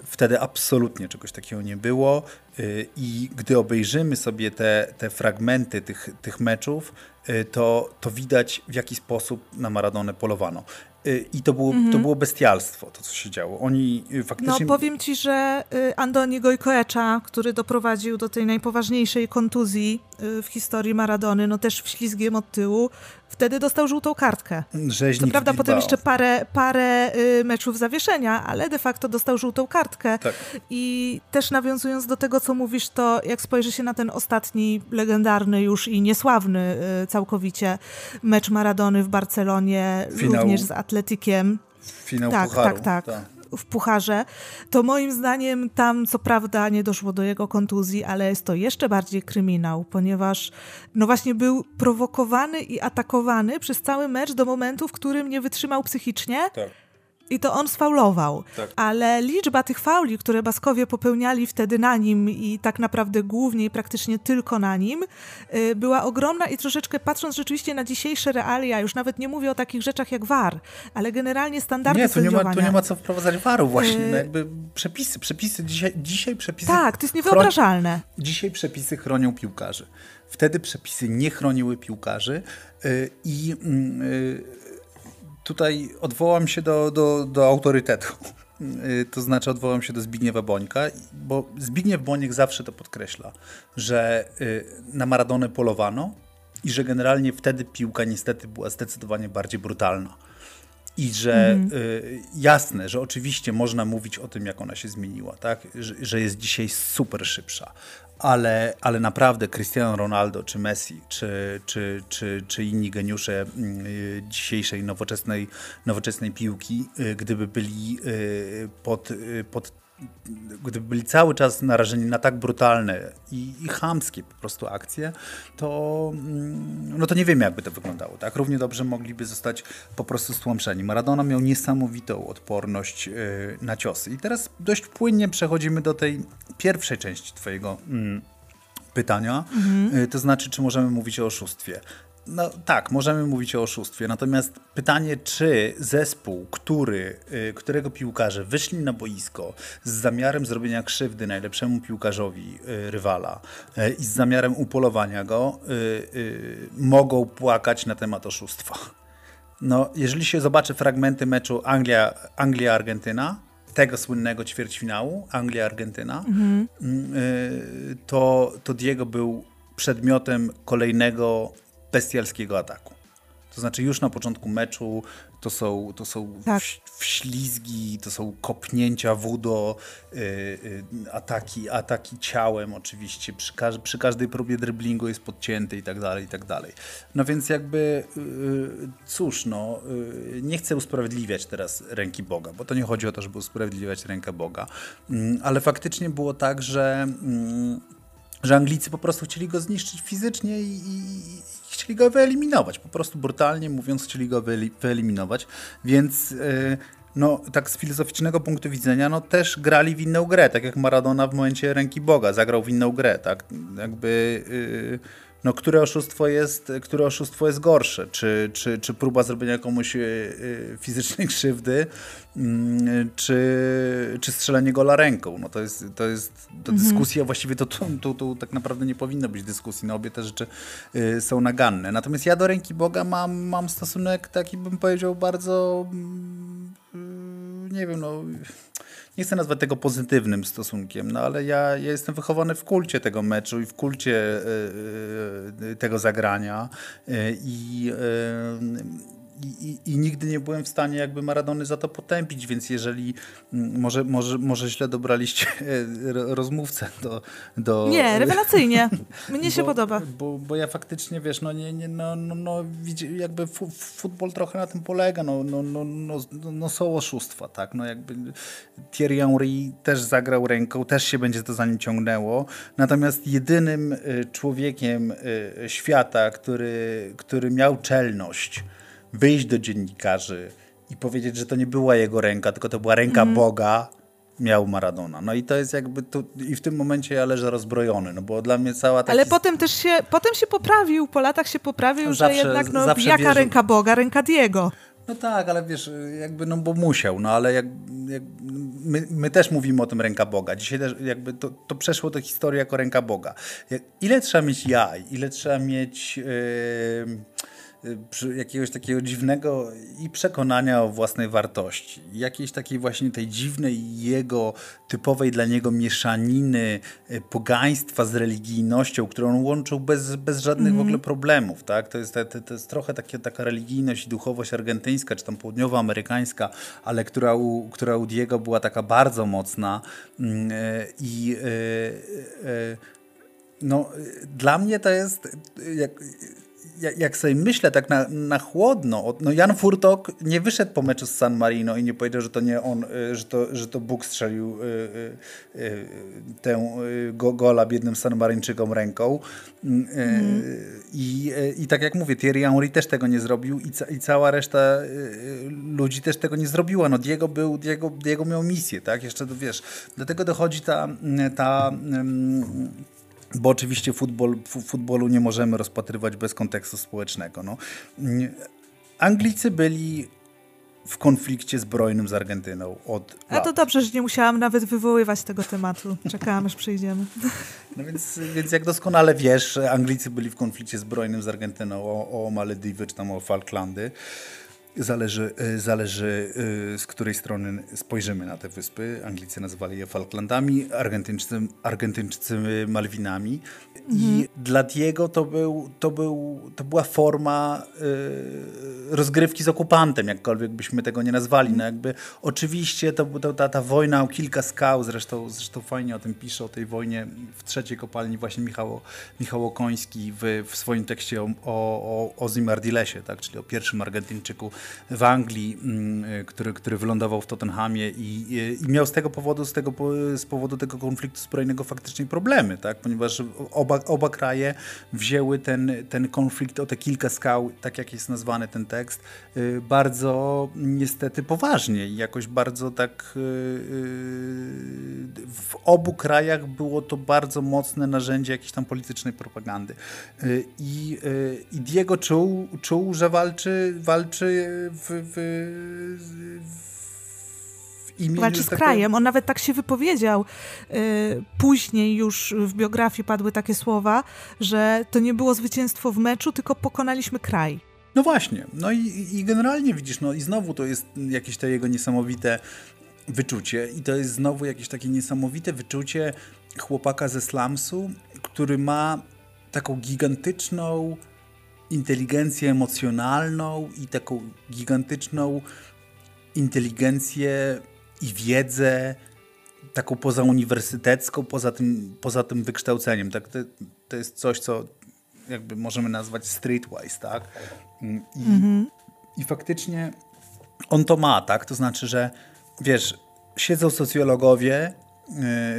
Wtedy absolutnie czegoś takiego nie było y, i gdy obejrzymy sobie te, te fragmenty tych, tych meczów, y, to, to widać w jaki sposób na Maradonę polowano. Y, I to było, to mhm. było bestialstwo, to co się działo. Oni y, faktycznie... No powiem ci, że y, Andoni Gojkoecza, który doprowadził do tej najpoważniejszej kontuzji w historii Maradony, no też wślizgiem od tyłu, wtedy dostał żółtą kartkę. Rzeźnik Co prawda potem jeszcze parę, parę meczów zawieszenia, ale de facto dostał żółtą kartkę. Tak. I też nawiązując do tego, co mówisz, to jak spojrzy się na ten ostatni, legendarny już i niesławny całkowicie mecz Maradony w Barcelonie, Finał. również z Atletykiem, Atletykiem. Finał tak, pucharu. Tak, tak, tak. W pucharze, to moim zdaniem tam co prawda nie doszło do jego kontuzji, ale jest to jeszcze bardziej kryminał, ponieważ no właśnie był prowokowany i atakowany przez cały mecz do momentu, w którym nie wytrzymał psychicznie. Tak i to on sfaulował. Tak. Ale liczba tych fauli, które Baskowie popełniali wtedy na nim i tak naprawdę głównie i praktycznie tylko na nim, y, była ogromna i troszeczkę patrząc rzeczywiście na dzisiejsze realia, już nawet nie mówię o takich rzeczach jak VAR, ale generalnie standardy Nie, tu nie ma, tu nie ma co wprowadzać VAR-u właśnie. No jakby przepisy, przepisy, dzisiaj, dzisiaj przepisy... Tak, to jest niewyobrażalne. Chron... Dzisiaj przepisy chronią piłkarzy. Wtedy przepisy nie chroniły piłkarzy yy, i... Yy, tutaj odwołam się do, do, do autorytetu. Y, to znaczy odwołam się do Zbigniewa Bońka, bo Zbigniew Boniek zawsze to podkreśla, że y, na Maradonę polowano i że generalnie wtedy piłka niestety była zdecydowanie bardziej brutalna. I że mm. y, jasne, że oczywiście można mówić o tym, jak ona się zmieniła, tak? Że, że, jest dzisiaj super szybsza, ale, ale naprawdę Cristiano Ronaldo, czy Messi, czy, czy, czy, czy inni geniusze y, dzisiejszej nowoczesnej, nowoczesnej piłki, y, gdyby byli y, pod, pod gdyby byli cały czas narażeni na tak brutalne i, i chamskie po prostu akcje, to, mm, no to nie wiemy, jakby to wyglądało. Tak? Równie dobrze mogliby zostać po prostu stłamszeni. Maradona miał niesamowitą odporność yy, na ciosy. I teraz dość płynnie przechodzimy do tej pierwszej części Twojego. Mm, pytania, mhm. to znaczy, czy możemy mówić o oszustwie. No tak, możemy mówić o oszustwie. Natomiast pytanie, czy zespół, który, y, którego piłkarze wyszli na boisko z zamiarem zrobienia krzywdy najlepszemu piłkarzowi y, rywala y, i z zamiarem upolowania go, mogą płakać na temat oszustwa. No, jeżeli się zobaczy fragmenty meczu Anglia, Anglia-Argentyna, tego słynnego ćwierćfinału, Anglia-Argentyna, mhm. to, to Diego był przedmiotem kolejnego bestialskiego ataku. To znaczy już na początku meczu to są, to są tak. wślizgi, to są kopnięcia wudo, yy, yy, ataki, ataki ciałem oczywiście, przy, każ przy, każdej próbie driblingu jest podcięty i tak dalej, i tak dalej. No więc jakby yy, cóż, no y, nie chcę usprawiedliwiać teraz ręki Boga, bo to nie chodzi o to, żeby usprawiedliwiać rękę Boga, mm, ale faktycznie było tak, że mm, że Anglicy po prostu chcieli go zniszczyć fizycznie i, i, chcieli go wyeliminować. Po prostu brutalnie mówiąc, chcieli go wyeliminować. Więc yy, no, tak z filozoficznego punktu widzenia, no też grali w inną grę, tak jak Maradona w momencie ręki Boga zagrał w inną grę, tak? Jakby. Yy, no, które oszustwo jest, które oszustwo jest gorsze? Czy, czy, czy próba zrobienia komuś e, e, fizycznej krzywdy, mm, czy, czy strzelenie gola ręką? No to jest, to jest to mhm. dyskusja, właściwie to tu, tu, tu, tak naprawdę nie powinno być dyskusji, no obie te rzeczy e, są naganne. Natomiast ja do ręki Boga mam, mam stosunek taki, bym powiedział, bardzo mm, nie wiem, no nie chcę nazwać tego pozytywnym stosunkiem, no ale ja, ja jestem wychowany w kulcie tego meczu i w kulcie y, tego zagrania. Y, i i, nigdy nie byłem w stanie jakby Maradony za to potępić, więc jeżeli mm, może, może, może źle dobraliście rozmówcę do... do nie, rewelacyjnie. Mnie się bo, podoba. Bo, bo ja faktycznie, wiesz, no, nie, nie, no, no, no jakby futbol trochę na tym polega, no, no, no, no, no są oszustwa, tak, no jakby Thierry Henry też zagrał ręką, też się będzie to za nim ciągnęło, natomiast jedynym y, człowiekiem y, świata, który, który miał czelność wyjść do dziennikarzy i powiedzieć, że to nie była jego ręka, tylko to była ręka mm. Boga, miał Maradona. No i to jest jakby tu, i w tym momencie ja leżę rozbrojony, no bo dla mnie cała ta Ale potem też się, potem się poprawił, po latach się poprawił, zawsze, że jednak no, jaka wierzy... ręka Boga, ręka Diego. No tak, ale wiesz, jakby, no bo musiał, no ale jak, jak my, my, też mówimy o tym ręka Boga. Dzisiaj też jakby to, to przeszło do historii jako ręka Boga. Ile trzeba mieć jaj, ile trzeba mieć... Yy jakiegoś takiego dziwnego i przekonania o własnej wartości. Jakiejś takiej właśnie tej dziwnej jego, typowej dla niego mieszaniny pogaństwa z religijnością, którą on łączył bez, bez żadnych mm. w ogóle problemów. Tak? To, jest, to, to jest trochę takie, taka religijność i duchowość argentyńska, czy tam południowoamerykańska, ale która u, która u Diego była taka bardzo mocna mm, i no, dla mnie to jest, jak, jak sobie myślę tak na, na chłodno, no Jan Furtok nie wyszedł po meczu z San Marino i nie powiedział, że to nie on, y, że to, że to Bóg strzelił y, y, tę go, gola biednym San Maryńczykom ręką. Mm. I, I tak jak mówię, Thierry Henry też tego nie zrobił i, ca, i cała reszta ludzi też tego nie zrobiła. No Diego był, Diego, Diego miał misję, tak? Jeszcze, wiesz, do tego dochodzi ta, ta bo oczywiście futbol, futbolu nie możemy rozpatrywać bez kontekstu społecznego. No. Anglicy byli w konflikcie zbrojnym z Argentyną od A to dobrze, że nie musiałam nawet wywoływać tego tematu. Czekałam, aż przyjdziemy. No więc, więc jak doskonale wiesz, Anglicy byli w konflikcie zbrojnym z Argentyną o, o Malediwy czy tam o Falklandy. Zależy, y, zależy y, z której strony spojrzymy na te wyspy. Anglicy nazywali je Falklandami, Argentyńczycy, Argentyńczycy Malwinami. Mhm. I dla Diego to, był, to, był, to była forma y, rozgrywki z okupantem, jakkolwiek byśmy tego nie nazwali. No jakby, oczywiście to, to, ta, ta wojna o kilka skał, zresztą, zresztą fajnie o tym pisze, o tej wojnie w trzeciej kopalni właśnie Michał, Michał Okoński w, w swoim tekście o, o, o Zimardilesie, tak? czyli o pierwszym Argentyńczyku w Anglii, mm, który, który wylądował w Tottenhamie i, i miał z tego powodu, z, tego, z powodu tego konfliktu zbrojnego faktycznie problemy, tak? ponieważ oba, oba kraje wzięły ten, ten konflikt o te kilka skał, tak jak jest nazwany ten tekst, y, bardzo niestety poważnie i jakoś bardzo tak y, y, w obu krajach było to bardzo mocne narzędzie jakiejś tam politycznej propagandy. I, i Diego czuł, czuł, że walczy, walczy w, w, w imieniu... Walczy z krajem. On nawet tak się wypowiedział. Y, później już w biografii padły takie słowa, że to nie było zwycięstwo w meczu, tylko pokonaliśmy kraj. No właśnie. No i, i generalnie widzisz, no i znowu to jest jakieś to jego niesamowite wyczucie i to jest znowu jakieś takie niesamowite wyczucie chłopaka ze slumsu, który ma taką gigantyczną inteligencję emocjonalną i taką gigantyczną inteligencję i wiedzę, taką pozauniwersytecką, poza tym, poza tym wykształceniem. Tak? To, to jest coś, co jakby możemy nazwać streetwise, tak? I, mhm. I faktycznie on to ma, tak? To znaczy, że wiesz, siedzą socjologowie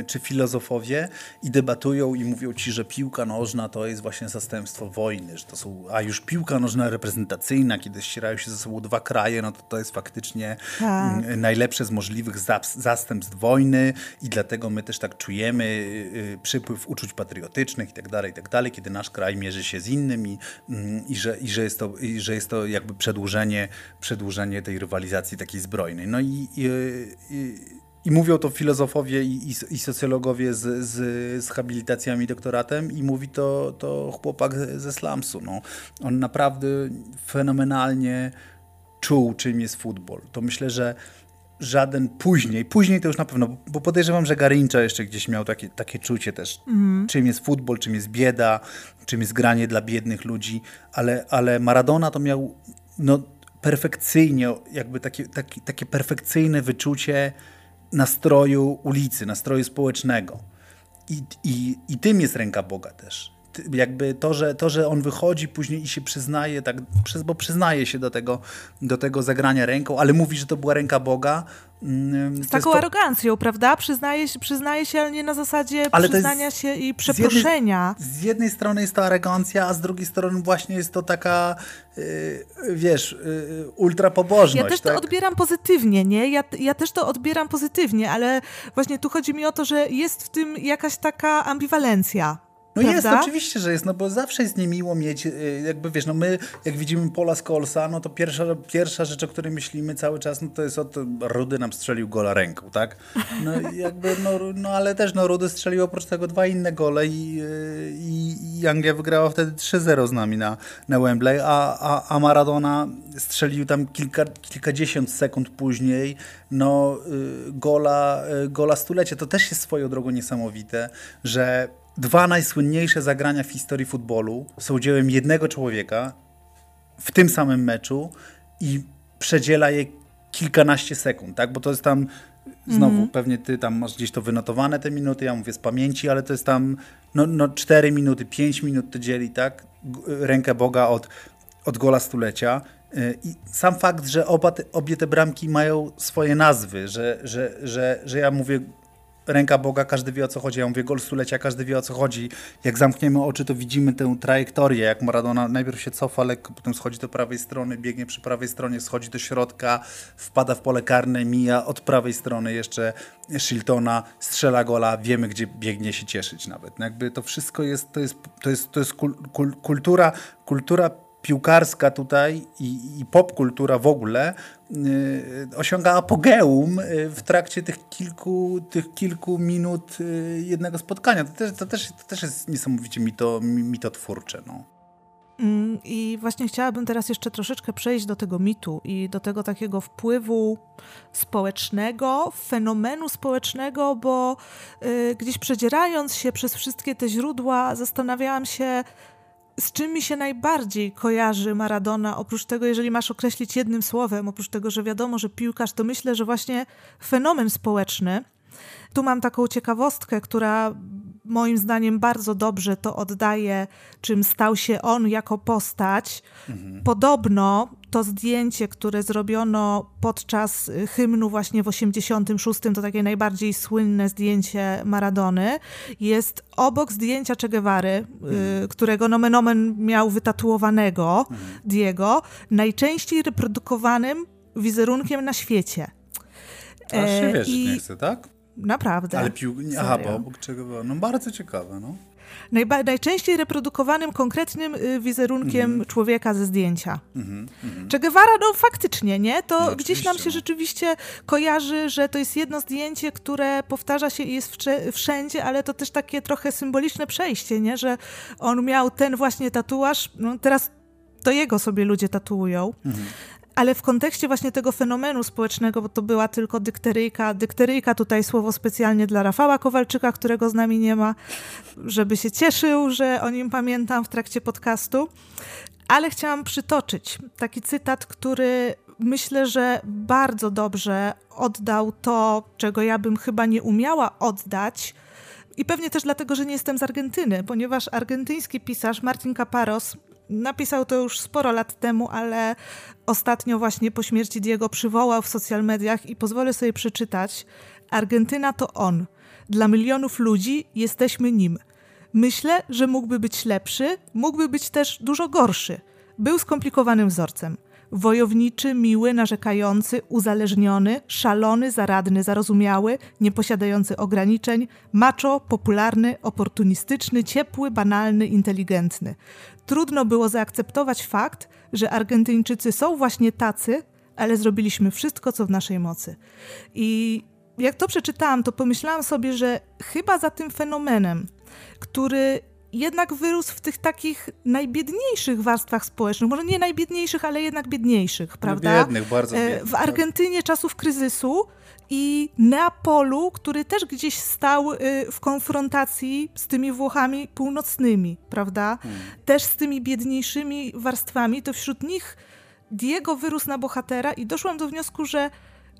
czy filozofowie i debatują i mówią ci, że piłka nożna to jest właśnie zastępstwo wojny, że to są, a już piłka nożna reprezentacyjna, kiedy ścierają się ze sobą dwa kraje, no to to jest faktycznie tak. Najlepsze z możliwych zastępstw wojny i dlatego my też tak czujemy y, y, przypływ uczuć patriotycznych i tak dalej, i tak dalej, kiedy nasz kraj mierzy się z innym i, mm, i, że, i, że, jest to, i że jest to jakby przedłużenie, przedłużenie tej rywalizacji takiej zbrojnej. No i, i, i i mówią to filozofowie i, i, i socjologowie z, z, z habilitacjami doktoratem i mówi to, to chłopak ze slumsu. No. On naprawdę fenomenalnie czuł, czym jest futbol. To myślę, że żaden później, później to już na pewno, bo podejrzewam, że Garincza jeszcze gdzieś miał takie, takie czucie też, mm. czym jest futbol, czym jest bieda, czym jest granie dla biednych ludzi, ale, ale Maradona to miał no, perfekcyjnie, jakby takie, takie, takie perfekcyjne wyczucie nastroju ulicy, nastroju społecznego. I, i, I tym jest ręka Boga też. Jakby to że, to, że on wychodzi później i się przyznaje, tak, bo przyznaje się do tego, do tego zagrania ręką, ale mówi, że to była ręka Boga, Mm, z taką to... arogancją, prawda? Przyznaje się, przyznaje się, ale nie na zasadzie ale przyznania się i przeproszenia. Z jednej, z jednej, strony jest to arogancja, a z drugiej strony właśnie jest to taka, yy, wiesz, yy, ultrapobożność. Ja też tak? to odbieram pozytywnie, nie? Ja, ja też to odbieram pozytywnie, ale właśnie tu chodzi mi o to, że jest w tym jakaś taka ambiwalencja No prawda? jest, oczywiście, że jest, no bo zawsze jest niemiło mieć, y, jakby wiesz, no my jak widzimy Pola Skolsa, no to pierwsza, pierwsza rzecz, o której myślimy cały czas, no to jest od Rudy nam strzelił gola ręką, tak? No jakby, no, no ale też no Rudy strzelił oprócz tego dwa inne gole i, y, i, i Anglia wygrała wtedy 3-0 z nami na, na Wembley, a, a, a Maradona strzelił tam kilka, kilkadziesiąt sekund później, no y, gola, gola stulecia. To też jest swoją drogą niesamowite, że dwa najsłynniejsze zagrania w historii futbolu są dziełem jednego człowieka w tym samym meczu i przedziela je kilkanaście sekund, tak? Bo to jest tam Znowu, mm -hmm. pewnie ty tam masz gdzieś to wynotowane te minuty, ja mówię z pamięci, ale to jest tam no, no 4 minuty, 5 minut to dzieli, tak? Rękę Boga od, od gola stulecia. Y, I sam fakt, że oba te, obie te bramki mają swoje nazwy, że, że, że, że ja mówię ręka Boga, każdy wie o co chodzi. Ja mówię gol stulecia, każdy wie o co chodzi. Jak zamkniemy oczy, to widzimy tę trajektorię, jak Maradona najpierw się cofa lekko, potem schodzi do prawej strony, biegnie przy prawej stronie, schodzi do środka, wpada w pole karne, mija od prawej strony jeszcze Shiltona, strzela gola, wiemy gdzie biegnie się cieszyć nawet. No jakby to wszystko jest, to jest, to jest, to jest kul, kul, kultura, kultura piłkarska tutaj i, i popkultura w ogóle y, osiąga apogeum y, w trakcie tych kilku, tych kilku minut y, jednego spotkania. To też, to też, to też jest niesamowicie mito, mitotwórcze. No. Mm, I właśnie chciałabym teraz jeszcze troszeczkę przejść do tego mitu i do tego takiego wpływu społecznego, fenomenu społecznego, bo y, gdzieś przedzierając się przez wszystkie te źródła, zastanawiałam się, z czym mi się najbardziej kojarzy Maradona, oprócz tego, jeżeli masz określić jednym słowem, oprócz tego, że wiadomo, że piłkarz, to myślę, że właśnie fenomen społeczny. Tu mam taką ciekawostkę, która moim zdaniem bardzo dobrze to oddaje, czym stał się on jako postać. Mhm. Podobno to zdjęcie, które zrobiono podczas hymnu właśnie w 86, to takie najbardziej słynne zdjęcie Maradony, jest obok zdjęcia Che Guevary, y, mhm. którego nomen omen miał wytatuowanego mhm. Diego, najczęściej reprodukowanym wizerunkiem na świecie. Aż się wiesz, I... nie chce, tak? Naprawdę. Ale pił... Aha, bo obok czego było? No bardzo ciekawe, no. Najba najczęściej reprodukowanym konkretnym y, wizerunkiem mm człowieka ze zdjęcia. Mm -hmm. Che Guevara, no faktycznie, nie? To no, gdzieś nam się no. rzeczywiście kojarzy, że to jest jedno zdjęcie, które powtarza się i jest wszędzie, ale to też takie trochę symboliczne przejście, nie? Że on miał ten właśnie tatuaż, no teraz to jego sobie ludzie tatuują. -hmm ale w kontekście właśnie tego fenomenu społecznego, bo to była tylko dykteryjka, dykteryjka tutaj słowo specjalnie dla Rafała Kowalczyka, którego z nami nie ma, żeby się cieszył, że o nim pamiętam w trakcie podcastu. Ale chciałam przytoczyć taki cytat, który myślę, że bardzo dobrze oddał to, czego ja bym chyba nie umiała oddać. I pewnie też dlatego, że nie jestem z Argentyny, ponieważ argentyński pisarz Martin Caparos Napisał to już sporo lat temu, ale ostatnio właśnie po śmierci Diego przywołał w social mediach i pozwolę sobie przeczytać. Argentyna to on. Dla milionów ludzi jesteśmy nim. Myślę, że mógłby być lepszy, mógłby być też dużo gorszy. Był skomplikowanym wzorcem. Wojowniczy, miły, narzekający, uzależniony, szalony, zaradny, zarozumiały, nieposiadający ograniczeń, macho, popularny, oportunistyczny, ciepły, banalny, inteligentny. Trudno było zaakceptować fakt, że Argentyńczycy są właśnie tacy, ale zrobiliśmy wszystko, co w naszej mocy. I jak to przeczytałam, to pomyślałam sobie, że chyba za tym fenomenem, który jednak wyrósł w tych takich najbiedniejszych warstwach społecznych, może nie najbiedniejszych, ale jednak biedniejszych, prawda? Biednych, bardzo e, biednych. W Argentynie czasów kryzysu i Neapolu, który też gdzieś stał y, w konfrontacji z tymi Włochami północnymi, prawda? Hmm. Też z tymi biedniejszymi warstwami, to wśród nich Diego wyrósł na bohatera i doszłam do wniosku, że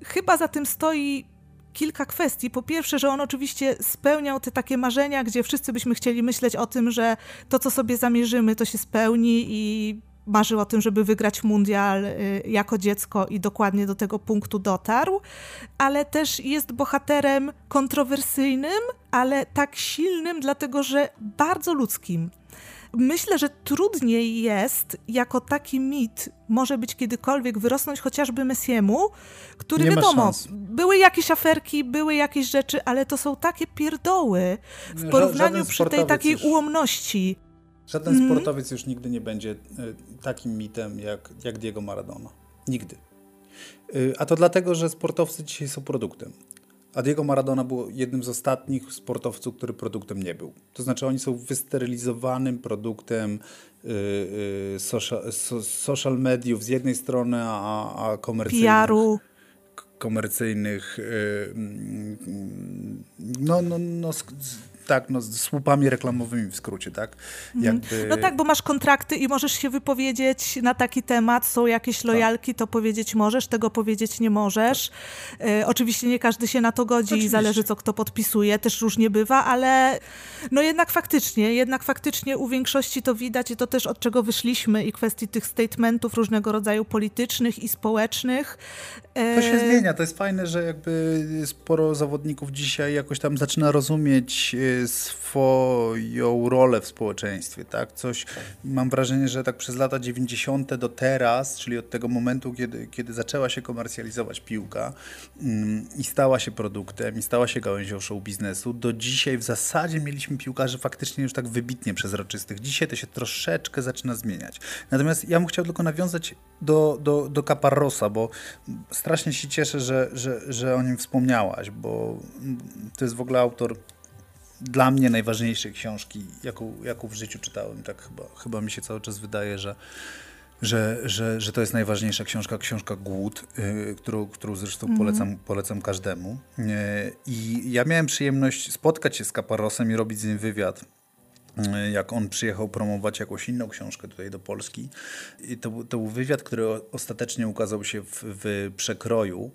chyba za tym stoi kilka kwestii. Po pierwsze, że on oczywiście spełniał te takie marzenia, gdzie wszyscy byśmy chcieli myśleć o tym, że to, co sobie zamierzymy, to się spełni i marzył o tym, żeby wygrać mundial y, jako dziecko i dokładnie do tego punktu dotarł, ale też jest bohaterem kontrowersyjnym, ale tak silnym, dlatego że bardzo ludzkim. Myślę, że trudniej jest jako taki mit może być kiedykolwiek wyrosnąć chociażby Messiemu, który Nie wiadomo, były jakieś aferki, były jakieś rzeczy, ale to są takie pierdoły w porównaniu przy tej takiej ułomności. Żaden mm. sportowiec już nigdy nie będzie e, takim mitem jak, jak Diego Maradona. Nigdy. E, a to dlatego, że sportowcy dzisiaj są produktem. A Diego Maradona był jednym z ostatnich sportowców, który produktem nie był. To znaczy oni są wysterylizowanym produktem yy, yy, social, so, social, mediów z jednej strony, a, a komercyjnych... PR-u komercyjnych, no, no, no, tak, no, z słupami reklamowymi w skrócie, tak? Mhm. Jakby... No tak, bo masz kontrakty i możesz się wypowiedzieć na taki temat, są jakieś tak. lojalki, to powiedzieć możesz, tego powiedzieć nie możesz. Tak. E, oczywiście nie każdy się na to godzi oczywiście. i zależy, co kto podpisuje, też różnie bywa, ale no jednak faktycznie, jednak faktycznie u większości to widać i to też od czego wyszliśmy i kwestii tych statementów różnego rodzaju politycznych i społecznych. To się e, zmienia, to jest fajne, że jakby sporo zawodników dzisiaj jakoś tam zaczyna rozumieć e, swoją rolę w społeczeństwie, tak? Coś, mam wrażenie, że tak przez lata 90. do teraz, czyli od tego momentu, kiedy, kiedy zaczęła się komercjalizować piłka mm, i stała się produktem, i stała się gałęzią show biznesu, do dzisiaj w zasadzie mieliśmy piłkarzy faktycznie już tak wybitnie przezroczystych. Dzisiaj to się troszeczkę zaczyna zmieniać. Natomiast ja bym chciał tylko nawiązać do, do, do Caparrosa, bo strasznie się cieszę, że, że, że o nim wspomniałaś, bo to jest w ogóle autor dla mnie najważniejszej książki, jaką, jaką w życiu czytałem. Tak chyba, chyba mi się cały czas wydaje, że, że, że, że to jest najważniejsza książka, książka Głód, yy, którą, którą zresztą mm. polecam, polecam każdemu. Yy, I ja miałem przyjemność spotkać się z Kaparosem i robić z nim wywiad y, jak on przyjechał promować jakąś inną książkę tutaj do Polski. I to, to był wywiad, który ostatecznie ukazał się w, w przekroju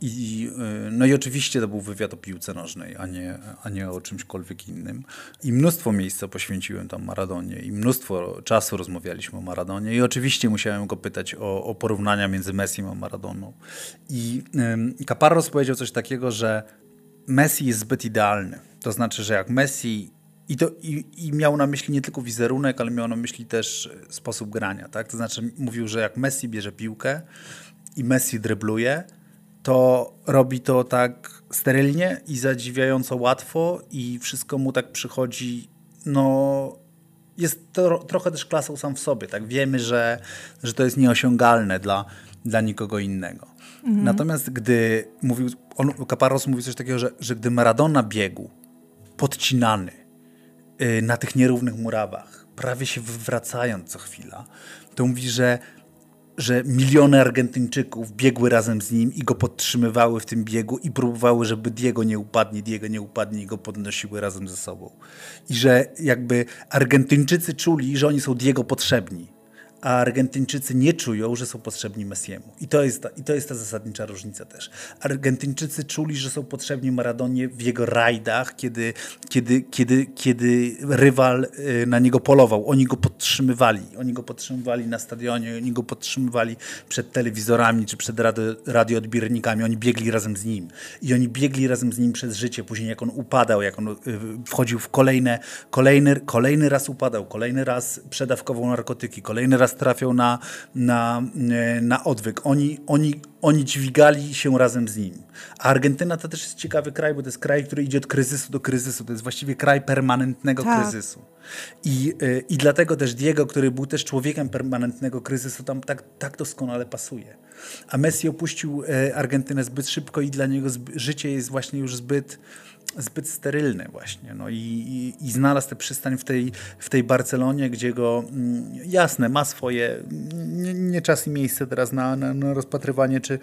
i, y, no i oczywiście to był wywiad o piłce nożnej, a nie, a nie o czymśkolwiek innym. I mnóstwo miejsca poświęciłem tam Maradonie i mnóstwo czasu rozmawialiśmy o Maradonie i oczywiście musiałem go pytać o, o porównania między Messim a Maradoną. I Caparros powiedział coś takiego, że Messi jest zbyt idealny. To znaczy, że jak Messi i, to, i, I miał na myśli nie tylko wizerunek, ale miał na myśli też sposób grania. Tak? To znaczy mówił, że jak Messi bierze piłkę i Messi drybluje, to robi to tak sterylnie i zadziwiająco łatwo i wszystko mu tak przychodzi, no jest to trochę też klasą sam w sobie, tak wiemy, że, że to jest nieosiągalne dla, dla nikogo innego. Mhm. Natomiast gdy mówił, on, Caparros mówił coś takiego, że, że gdy Maradona biegł podcinany yy, na tych nierównych murawach, prawie się wywracając co chwila, to mówi, że że miliony Argentyńczyków biegły razem z nim i go podtrzymywały w tym biegu i próbowały, żeby Diego nie upadnie, Diego nie upadnie i go podnosiły razem ze sobą. I że jakby Argentyńczycy czuli, że oni są Diego potrzebni a Argentyńczycy nie czują, że są potrzebni Messiemu. I to, jest ta, I to jest ta zasadnicza różnica też. Argentyńczycy czuli, że są potrzebni Maradonie w jego rajdach, kiedy, kiedy, kiedy, kiedy rywal y, na niego polował. Oni go podtrzymywali. Oni go podtrzymywali na stadionie, oni go podtrzymywali przed telewizorami czy przed radio, radioodbiornikami. Oni biegli razem z nim. I oni biegli razem z nim przez życie. Później jak on upadał, jak on y, wchodził w kolejne, kolejny, kolejny raz upadał, kolejny raz przedawkował narkotyki, kolejny raz trafią na, na, e, na odwyk. Oni, oni, oni dźwigali się razem z nim. A Argentyna to też jest ciekawy kraj, bo to jest kraj, który idzie od kryzysu do kryzysu. To jest właściwie kraj permanentnego tak. kryzysu. I, e, I dlatego też Diego, który był też człowiekiem permanentnego kryzysu, tam tak, tak doskonale pasuje. A Messi opuścił e, Argentynę zbyt szybko i dla niego życie jest właśnie już zbyt zbyt sterylny właśnie. No i, i, i, znalazł tę przystań w tej, w tej Barcelonie, gdzie go, mm, jasne, ma swoje, nie, nie czas i miejsce teraz na, na, na rozpatrywanie, czy,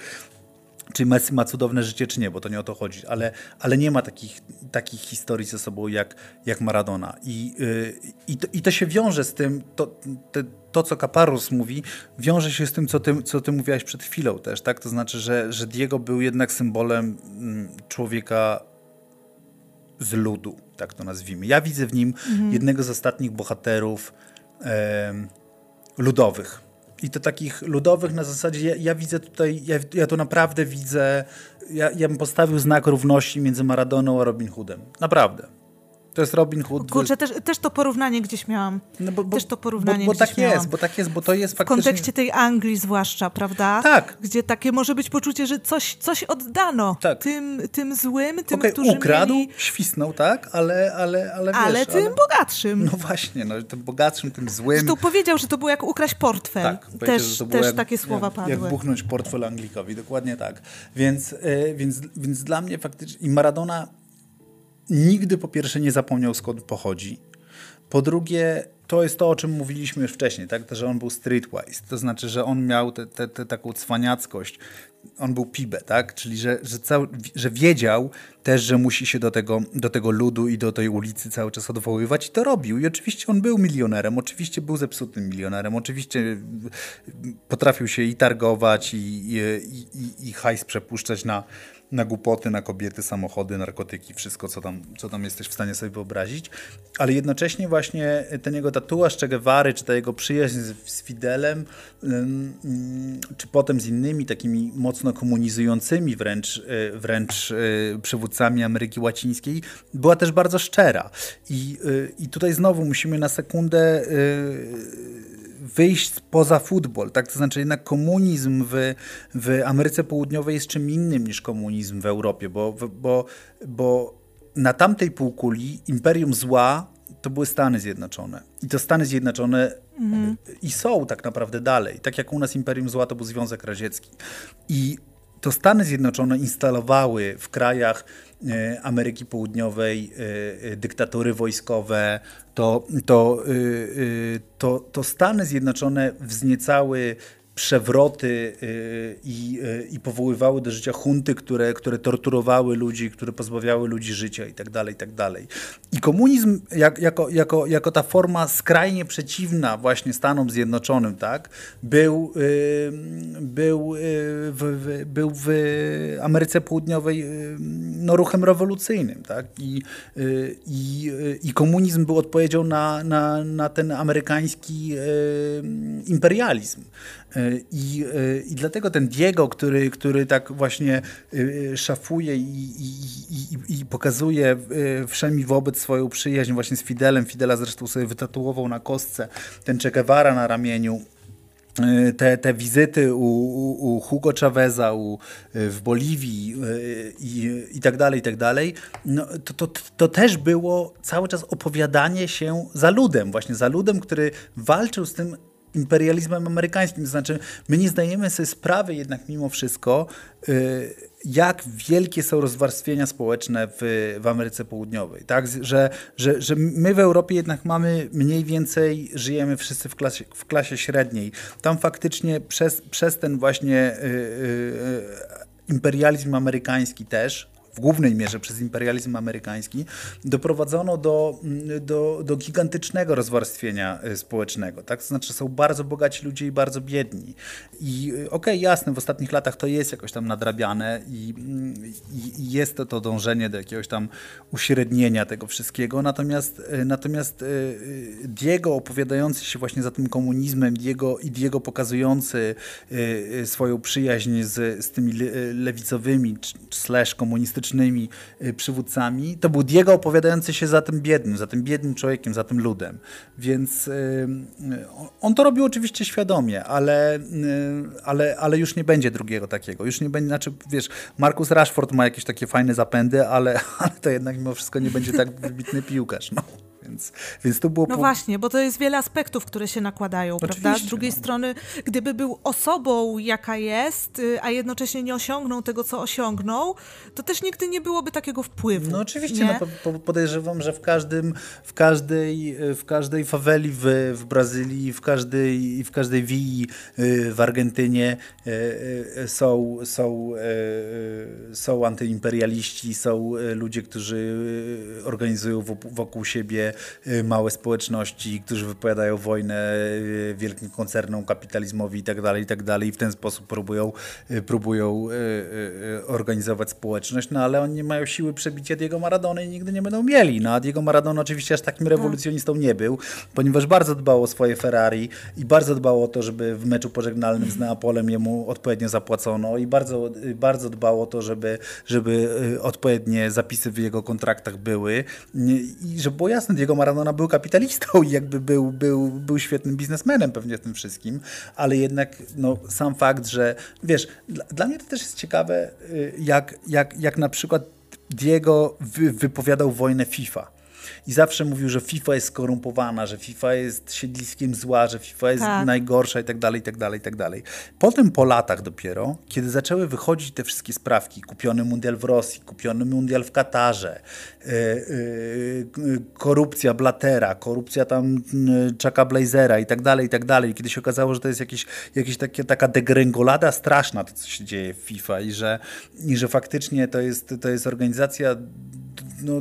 czy Messi ma cudowne życie, czy nie, bo to nie o to chodzi, ale, ale nie ma takich, takich historii ze sobą jak, jak Maradona. I, yy, i, to, I to się wiąże z tym, to, te, to co Kaparus mówi, wiąże się z tym, co ty, co ty mówiłaś przed chwilą też, tak? To znaczy, że, że Diego był jednak symbolem mm, człowieka z ludu, tak to nazwijmy. Ja widzę w nim mhm. jednego z ostatnich bohaterów e, ludowych. I to takich ludowych na zasadzie, ja, ja widzę tutaj, ja, ja tu naprawdę widzę, ja, ja bym postawił znak równości między Maradoną a Robin Hoodem. Naprawdę. To jest Robin Hood. Kurczę, też, też to porównanie gdzieś miałam. No bo, bo, też to porównanie bo, bo tak miałam. jest, bo tak jest, bo to jest faktycznie... W kontekście tej Anglii zwłaszcza, prawda? Tak. Gdzie takie może być poczucie, że coś, coś oddano tak. tym, tym złym, tym, okay, którzy ukradł, mieli... świsnął, tak? Ale, ale, ale wiesz, Ale tym ale... bogatszym. No właśnie, no, tym bogatszym, tym złym. Zresztą powiedział, że to było jak ukraść portfel. Tak, też, też jak, takie słowa jak, padły. Jak buchnąć portfel Anglikowi, dokładnie tak. Więc, yy, więc, więc dla mnie faktycznie... I Maradona nigdy po pierwsze nie zapomniał skąd pochodzi. Po drugie, to jest to, o czym mówiliśmy już wcześniej, tak? że on był streetwise, to znaczy, że on miał te, te, te taką cwaniackość, on był pibę, tak? czyli że, że, cały, że wiedział też, że musi się do tego, do tego ludu i do tej ulicy cały czas odwoływać i to robił. I oczywiście on był milionerem, oczywiście był zepsutym milionerem, oczywiście potrafił się i targować, i, i, i, i hajs przepuszczać na, na głupoty, na kobiety, samochody, narkotyki, wszystko, co tam, co tam jesteś w stanie sobie wyobrazić. Ale jednocześnie właśnie ten jego tatuaż Che Guevary, czy ta jego przyjaźń z, z Fidelem, czy potem z innymi takimi mocno komunizującymi wręcz, y, wręcz y, przywódcami Ameryki Łacińskiej, była też bardzo szczera. I, y, i tutaj znowu musimy na sekundę wyjść poza futbol, tak? To znaczy jednak komunizm w, w Ameryce Południowej jest czym innym niż komunizm w Europie, bo, bo, bo na tamtej półkuli imperium zła to były Stany Zjednoczone. I to Stany Zjednoczone mhm. i są tak naprawdę dalej. Tak jak u nas imperium zła to był Związek Radziecki. I to Stany Zjednoczone instalowały w krajach e, Ameryki Południowej e, e, dyktatury wojskowe, to, to, to, to Stany Zjednoczone wzniecały przewroty y, i, y, i powoływały do życia hunty, które, które torturowały ludzi, które pozbawiały ludzi życia itd. Tak itd. Tak I komunizm jak, jako, jako, jako ta forma skrajnie przeciwna właśnie Stanom Zjednoczonym, tak, był, y, był, w, był w Ameryce Południowej no, ruchem rewolucyjnym. Tak? I, i, I komunizm był odpowiedzią na, na, na ten amerykański imperializm. I, I dlatego ten Diego, który, który tak właśnie y, szafuje i, i, i, i pokazuje wszemi wobec swoją przyjaźń właśnie z Fidelem, Fidela zresztą sobie wytatuował na kostce ten Che Guevara na ramieniu, te, te wizyty u, u, u Hugo Chaveza u, w Boliwii i, i tak dalej, i tak dalej, no, to, to, to też było cały czas opowiadanie się za ludem, właśnie za ludem, który walczył z tym imperializmem amerykańskim. To znaczy, my nie zdajemy sobie sprawy jednak mimo wszystko, y, jak wielkie są rozwarstwienia społeczne w, w Ameryce Południowej. Tak? Że, że, że my w Europie jednak mamy mniej więcej, żyjemy wszyscy w klasie, w klasie średniej. Tam faktycznie przez, przez ten właśnie y, y, imperializm amerykański też, w głównej mierze przez imperializm amerykański, doprowadzono do, mm, do, do gigantycznego rozwarstwienia y, społecznego. Tak? To znaczy są bardzo bogaci ludzie i bardzo biedni. I y, okej, okay, jasne, w ostatnich latach to jest jakoś tam nadrabiane i, i, i, jest to to dążenie do jakiegoś tam uśrednienia tego wszystkiego, natomiast, y, natomiast Diego opowiadający się właśnie za tym komunizmem, Diego i Diego pokazujący swoją przyjaźń z, z tymi lewicowymi slash komunistycznymi y, przywódcami, to był Diego opowiadający się za tym biednym, za tym biednym człowiekiem, za tym ludem. Więc y, y, on to robił oczywiście świadomie, ale, ale, ale już nie będzie drugiego takiego. Już nie będzie, znaczy wiesz, Markus Rashford ma jakieś takie fajne zapędy, ale, ale to jednak mimo wszystko nie będzie tak wybitny piłkarz. No. Więc, więc to było. No właśnie, bo to jest wiele aspektów, które się nakładają, Oczywiście, prawda? Z drugiej no. strony, gdyby był osobą, jaka jest, y, a jednocześnie nie osiągnął tego, co osiągnął, to też nigdy nie byłoby takiego wpływu. No oczywiście, no, po, podejrzewam, że w każdym, w każdej, w każdej faweli w, w Brazylii, w każdej, w każdej wii y, w Argentynie y, są, są, są antyimperialiści, są ludzie, którzy organizują wokół siebie y, małe społeczności, którzy wypowiadają wojnę y, wielkim koncernom, kapitalizmowi i tak dalej, i tak dalej i w ten sposób próbują, próbują organizować społeczność, no ale oni nie mają siły przebicia Diego Maradony i nigdy nie będą mieli. No a Diego Maradona oczywiście aż takim rewolucjonistą nie był, ponieważ bardzo dbał o swoje Ferrari i bardzo dbał o to, żeby w meczu pożegnalnym z Neapolem jemu odpowiednio zapłacono i bardzo, bardzo dbał o to, żeby, żeby odpowiednie zapisy w jego kontraktach były i żeby było jasne, Diego Maradona był kapitalistą i jakby był, był, był świetnym biznesmenem pewnie w tym wszystkim, ale jednak no, sam fakt, że wiesz, dla, dla mnie to też jest ciekawe, y, jak, jak, jak na przykład Diego wy, wypowiadał wojnę FIFA i zawsze mówił, że FIFA jest skorumpowana, że FIFA jest siedliskiem zła, że FIFA jest tak. najgorsza i tak dalej, i tak dalej, i tak dalej. Potem po latach dopiero, kiedy zaczęły wychodzić te wszystkie sprawki, kupiony mundial w Rosji, kupiony mundial w Katarze, yy, yy, korupcja Blatera, korupcja tam yy, Chucka Blazera i tak dalej, i tak dalej. Kiedy się okazało, że to jest jakieś, jakieś takie, taka degrengolada straszna, to co się dzieje w FIFA i że, i że faktycznie to jest, to jest organizacja no,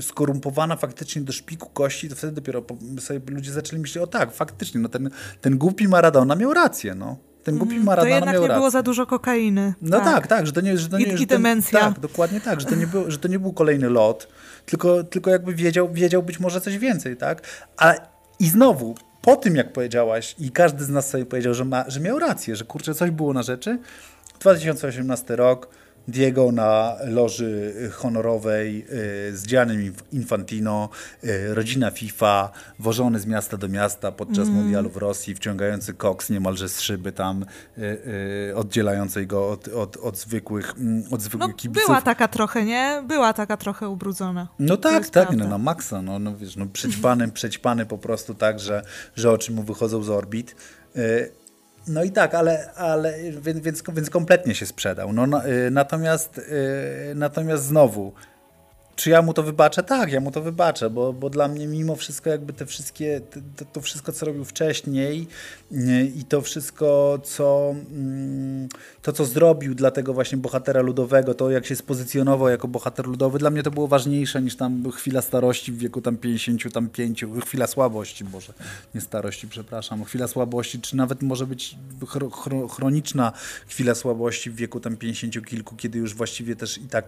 skorumpowana faktycznie do szpiku kości, to wtedy dopiero sobie ludzie zaczęli myśleć, o tak, faktycznie, no ten, ten głupi Maradona miał rację, no. Ten głupi mm, Maradona to jednak miał nie rację. było za dużo kokainy. No tak, tak, tak że to nie... Że to nie I, że demencja. tak, dokładnie tak, że to, nie był, że to nie był kolejny lot, tylko, tylko jakby wiedział, wiedział być może coś więcej, tak? A, I znowu, po tym jak powiedziałaś i każdy z nas sobie powiedział, że, ma, że miał rację, że kurczę, coś było na rzeczy, 2018 rok, Diego na loży honorowej y, z Giannim Infantino, y, rodzina FIFA, wożony z miasta do miasta podczas mm. mundialu w Rosji, wciągający koks niemalże z szyby tam, y, oddzielającej go od, od, od zwykłych, mm, od zwykłych no, kibiców. Była taka trochę, nie? Była taka trochę ubrudzona. No tak, tak, no, na maksa, no, no wiesz, no przećpany, przećpany po prostu tak, że, że oczy mu wychodzą z orbit. No i tak, ale, ale więc, więc, kompletnie się sprzedał. No, no, natomiast, y, natomiast znowu, czy ja mu to wybaczę? Tak, ja mu to wybaczę, bo, bo dla mnie mimo wszystko jakby te wszystkie, to, to wszystko, co robił wcześniej i to wszystko, co, mm, to, co zrobił dla tego właśnie bohatera ludowego, to jak się spozycjonował jako bohater ludowy, dla mnie to było ważniejsze niż tam chwila starości w wieku tam 55, chwila słabości może, nie starości, przepraszam, chwila słabości, czy nawet może być chroniczna chwila słabości w wieku tam 50 kilku, kiedy już właściwie też i tak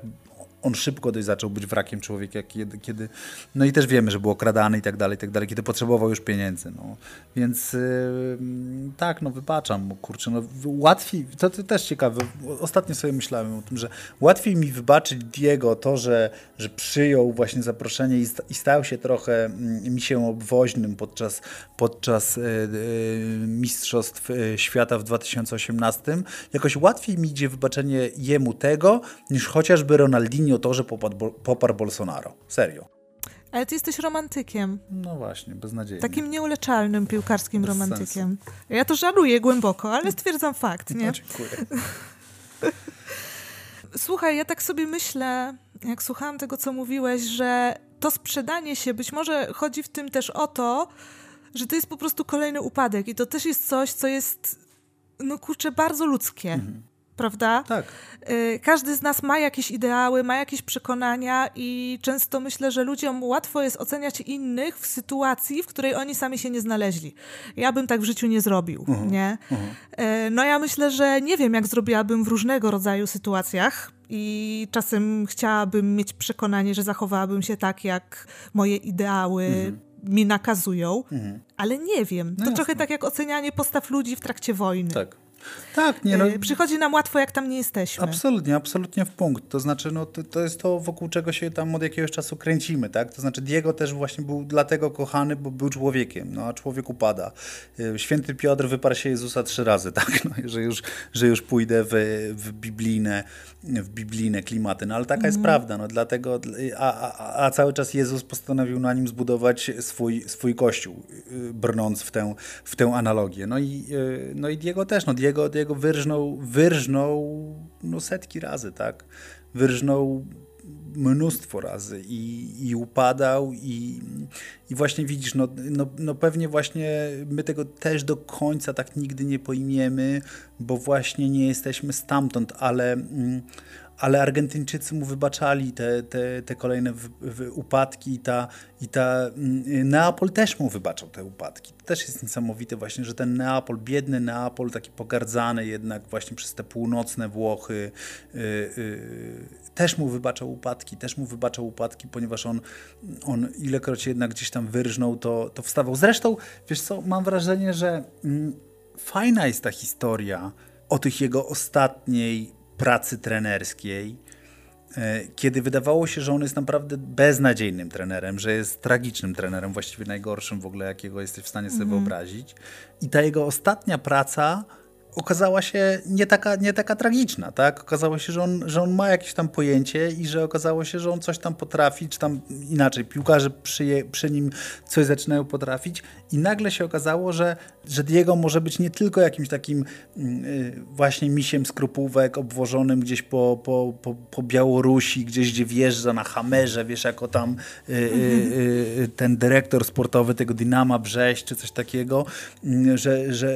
on szybko dość zaczął być wrakiem człowieka, kiedy, kiedy no i też wiemy, że był okradany i tak dalej, i tak dalej, kiedy potrzebował już pieniędzy, no. Więc yy, tak, no wybaczam mu, kurczę, no łatwiej, to, to też ciekawe, ostatnio sobie myślałem o tym, że łatwiej mi wybaczyć Diego to, że, że przyjął właśnie zaproszenie i, sta, i stał się trochę mm, misiem obwoźnym podczas, podczas yy, yy, Mistrzostw y, Świata w 2018, jakoś łatwiej mi idzie wybaczenie jemu tego, niż chociażby Ronaldinho o to, że poparł, poparł Bolsonaro. Serio. Ale ty jesteś romantykiem. No właśnie, beznadziejnie. Takim nieuleczalnym piłkarskim Bez romantykiem. Sensu. Ja to żaluję głęboko, ale stwierdzam fakt, nie? No, dziękuję. Słuchaj, ja tak sobie myślę, jak słuchałam tego, co mówiłeś, że to sprzedanie się, być może chodzi w tym też o to, że to jest po prostu kolejny upadek i to też jest coś, co jest, no kurczę, bardzo ludzkie. Mhm prawda? Tak. Y, każdy z nas ma jakieś ideały, ma jakieś przekonania i często myślę, że ludziom łatwo jest oceniać innych w sytuacji, w której oni sami się nie znaleźli. Ja bym tak w życiu nie zrobił, -huh. nie? Uh -huh. No ja myślę, że nie wiem, jak zrobiłabym w różnego rodzaju sytuacjach i czasem chciałabym mieć przekonanie, że zachowałabym się tak, jak moje ideały mhm. mi nakazują, mhm. ale nie wiem. To no trochę tak jak ocenianie postaw ludzi w trakcie wojny. Tak. Tak, nie no. Y, przychodzi nam łatwo, jak tam nie jesteśmy. Absolutnie, absolutnie w punkt. To znaczy, no, to, to jest to, wokół czego się tam od jakiegoś czasu kręcimy, tak? To znaczy, Diego też właśnie był dlatego kochany, bo był człowiekiem, no a człowiek upada. Y, święty Piotr wyparł się Jezusa trzy razy, tak? No, że, już, że już pójdę w, w biblijne, w biblijne klimaty. No ale taka jest mhm. prawda, no dlatego, a, a, a cały czas Jezus postanowił na nim zbudować swój, swój kościół, y, brnąc w tę, w tę analogię. No i, no i Diego też, no Diego Diego, Diego wyrżnął, wyrżnął no setki razy, tak? Wyrżnął mnóstwo razy i, i upadał i, i właśnie widzisz, no, no, no pewnie właśnie my tego też do końca tak nigdy nie pojmiemy, bo właśnie nie jesteśmy stamtąd, ale, ale Argentyńczycy mu wybaczali te, te, te kolejne w, w upadki i ta, i ta mm, Neapol też mu wybaczał te upadki. To też jest niesamowite właśnie, że ten Neapol, biedny Neapol, taki pogardzany jednak właśnie przez te północne Włochy, yy, yy, też mu wybaczał upadki, też mu wybaczał upadki, ponieważ on, on ilekroć jednak gdzieś tam wyrżnął, to, to wstawał. Zresztą, wiesz co, mam wrażenie, że mm, fajna jest ta historia o tych jego ostatniej pracy trenerskiej, e, kiedy wydawało się, że on jest naprawdę beznadziejnym trenerem, że jest tragicznym trenerem, właściwie najgorszym w ogóle, jakiego jesteś w stanie sobie mm. wyobrazić. I ta jego ostatnia praca okazała się nie taka, nie taka tragiczna, tak? Okazało się, że on, że on ma jakieś tam pojęcie i że okazało się, że on coś tam potrafi, czy tam inaczej, piłkarze przy, je, przy nim coś zaczynają potrafić i nagle się okazało, że, że Diego może być nie tylko jakimś takim yy, właśnie misiem skrupówek obwożonym gdzieś po, po, po, po Białorusi, gdzieś gdzie wjeżdża na Hamerze, wiesz, jako tam yy, yy, ten dyrektor sportowy tego Dynama Brześć, czy coś takiego, mm, że, że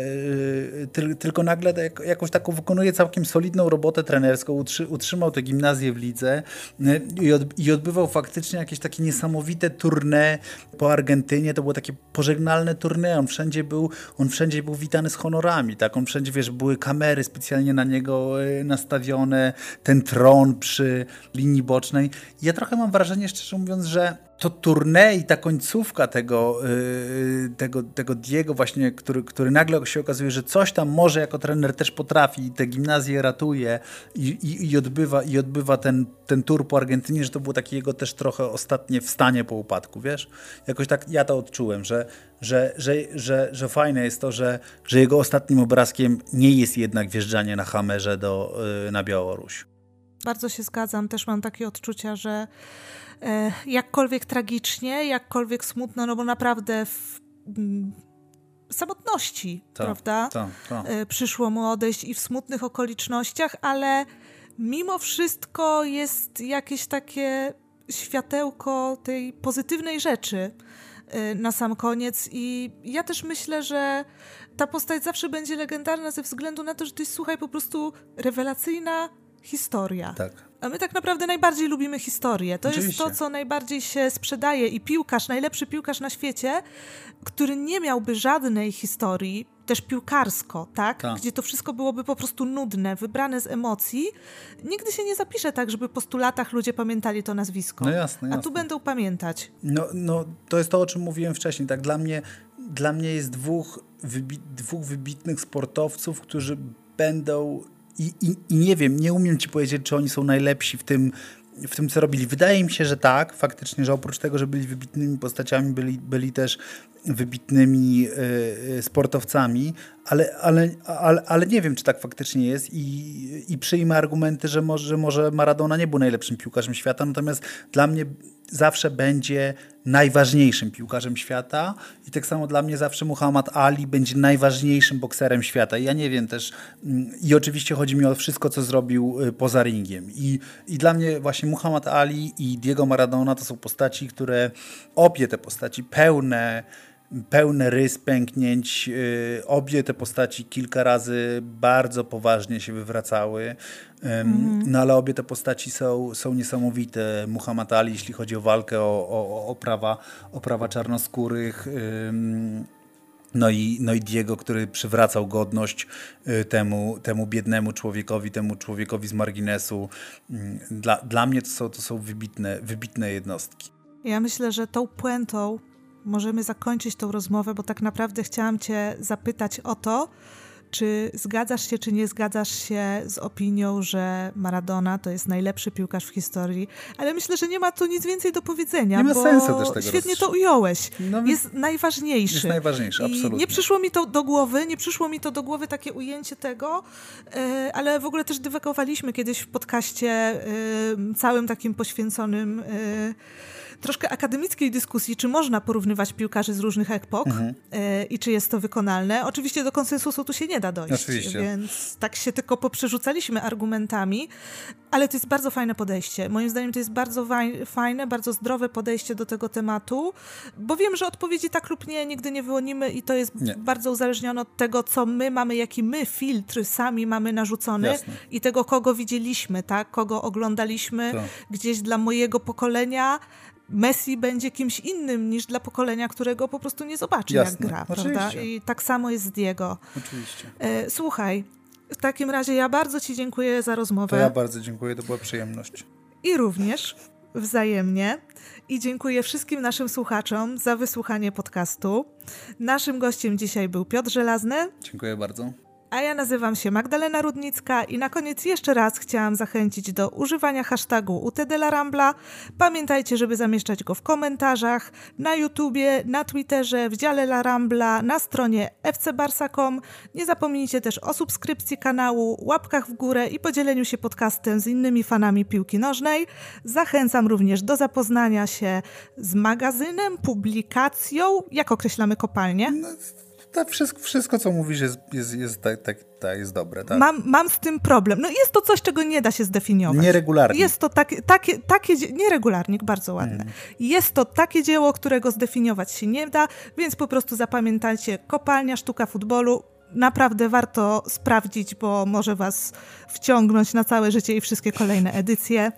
y, tylko nagle jakąś taką wykonuje całkiem solidną robotę trenerską, utrzymał tę gimnazję w lidze y, i, i odbywał faktycznie jakieś takie niesamowite tournée po Argentynie. To było takie pożegnalne tournée. On wszędzie był, on wszędzie był witany z honorami, tak? On wszędzie, wiesz, były kamery specjalnie na niego y, nastawione, ten tron przy linii bocznej. Ja trochę mam wrażenie, szczerze mówiąc, że to tournée i ta końcówka tego, yy, tego, tego Diego właśnie, który, który nagle się okazuje, że coś tam może jako trener też potrafi i te gimnazje ratuje i, i, i, odbywa, i odbywa ten, ten tour po Argentynie, że to było takie jego też trochę ostatnie wstanie po upadku, wiesz? Jakoś tak ja to odczułem, że, że, że, że, że fajne jest to, że, że jego ostatnim obrazkiem nie jest jednak wjeżdżanie na Hamerze do, yy, na Białoruś. Bardzo się zgadzam. Też mam takie odczucia, że jakkolwiek tragicznie, jakkolwiek smutno, no bo naprawdę w mm, samotności, ta, prawda? Ta, ta. E, przyszło mu odejść i w smutnych okolicznościach, ale mimo wszystko jest jakieś takie światełko tej pozytywnej rzeczy e, na sam koniec i ja też myślę, że ta postać zawsze będzie legendarna ze względu na to, że to jest, słuchaj, po prostu rewelacyjna historia. Tak. A my tak naprawdę najbardziej lubimy historię. To Oczywiście. jest to, co najbardziej się sprzedaje. I piłkarz, najlepszy piłkarz na świecie, który nie miałby żadnej historii, też piłkarsko, tak? tak? Gdzie to wszystko byłoby po prostu nudne, wybrane z emocji, nigdy się nie zapisze tak, żeby po stu latach ludzie pamiętali to nazwisko. No jasne, jasne. A tu będą pamiętać. No, no to jest to, o czym mówiłem wcześniej. Tak, dla mnie, dla mnie jest dwóch, wybi dwóch wybitnych sportowców, którzy będą i, i, I, nie wiem, nie umiem ci powiedzieć, czy oni są najlepsi w tym, w tym, co robili. Wydaje mi się, że tak, faktycznie, że oprócz tego, że byli wybitnymi postaciami, byli, byli też wybitnymi y, sportowcami, ale, ale, ale, ale nie wiem, czy tak faktycznie jest i, i przyjmę argumenty, że może, że może Maradona nie był najlepszym piłkarzem świata, natomiast dla mnie zawsze będzie najważniejszym piłkarzem świata i tak samo dla mnie zawsze Muhammad Ali będzie najważniejszym bokserem świata. Ja nie wiem też mm, i oczywiście chodzi mi o wszystko, co zrobił y, poza ringiem. I, i dla mnie właśnie Muhammad Ali i Diego Maradona to są postaci, które obie te postaci pełne pełne rys pęknięć. Y, obie te postaci kilka razy bardzo poważnie się wywracały. Mm. No ale obie te postaci są, są niesamowite. Muhammad Ali, jeśli chodzi o walkę o, o, o, prawa, o prawa czarnoskórych. No i, no i Diego, który przywracał godność y, temu, temu biednemu człowiekowi, temu człowiekowi z marginesu. Dla, dla mnie to są, to są wybitne, wybitne jednostki. Ja myślę, że tą puentą możemy zakończyć tą rozmowę, bo tak naprawdę chciałam Cię zapytać o to, czy zgadzasz się, czy nie zgadzasz się z opinią, że Maradona to jest najlepszy piłkarz w historii, ale myślę, że nie ma tu nic więcej do powiedzenia. Nie ma sensu też tego Świetnie to ująłeś. No, jest najważniejszy. Jest najważniejszy, absolutnie. I nie przyszło mi to do głowy, nie przyszło mi to do głowy takie ujęcie tego, e, ale w ogóle też dywagowaliśmy kiedyś w podcaście e, całym takim poświęconym e, troszkę akademickiej dyskusji, czy można porównywać piłkarzy z różnych epok mhm. E, i czy jest to wykonalne. Oczywiście do konsensusu tu się nie da dojść, Oczywiście. więc tak się tylko poprzerzucaliśmy argumentami, ale to jest bardzo fajne podejście. Moim zdaniem to jest bardzo fajne, bardzo zdrowe podejście do tego tematu, bo wiem, że odpowiedzi tak lub nie nigdy nie wyłonimy i to jest nie. bardzo uzależnione od tego, co my mamy, jaki my filtr sami mamy narzucony Jasne. i tego, kogo widzieliśmy, tak? kogo oglądaliśmy to. gdzieś dla mojego pokolenia Messi będzie kimś innym niż dla pokolenia, którego po prostu nie zobaczy, Jasne. jak gra, Oczywiście. prawda? I tak samo jest z Diego. Oczywiście. E, słuchaj, w takim razie ja bardzo Ci dziękuję za rozmowę. To ja bardzo dziękuję, to była przyjemność. I również wzajemnie. I dziękuję wszystkim naszym słuchaczom za wysłuchanie podcastu. Naszym gościem dzisiaj był Piotr Żelazny. Dziękuję bardzo a ja nazywam się Magdalena Rudnicka i na koniec jeszcze raz chciałam zachęcić do używania hashtagu UTDLarambla. Pamiętajcie, żeby zamieszczać go w komentarzach, na YouTubie, na Twitterze, w dziale Larambla, na stronie fcbarsa.com. Nie zapomnijcie też o subskrypcji kanału, łapkach w górę i podzieleniu się podcastem z innymi fanami piłki nożnej. Zachęcam również do zapoznania się z magazynem, publikacją, jak określamy kopalnię? Tak, wszystko, wszystko, co mówisz, jest, jest, jest, tak, tak, tak, jest dobre. Tak? Mam, mam z tym problem. No jest to coś, czego nie da się zdefiniować. Nieregularnie. Jest to takie, takie, takie nieregularnik, bardzo ładne. Mm. Jest to takie dzieło, którego zdefiniować się nie da, więc po prostu zapamiętajcie, kopalnia, sztuka futbolu, naprawdę warto sprawdzić, bo może was wciągnąć na całe życie i wszystkie kolejne edycje.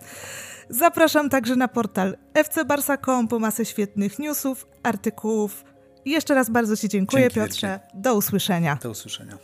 Zapraszam także na portal fcbarsa.com po masę świetnych newsów, artykułów, jeszcze raz bardzo Ci dziękuję, Dzięki Piotrze. Wielkie. Do usłyszenia. Do usłyszenia.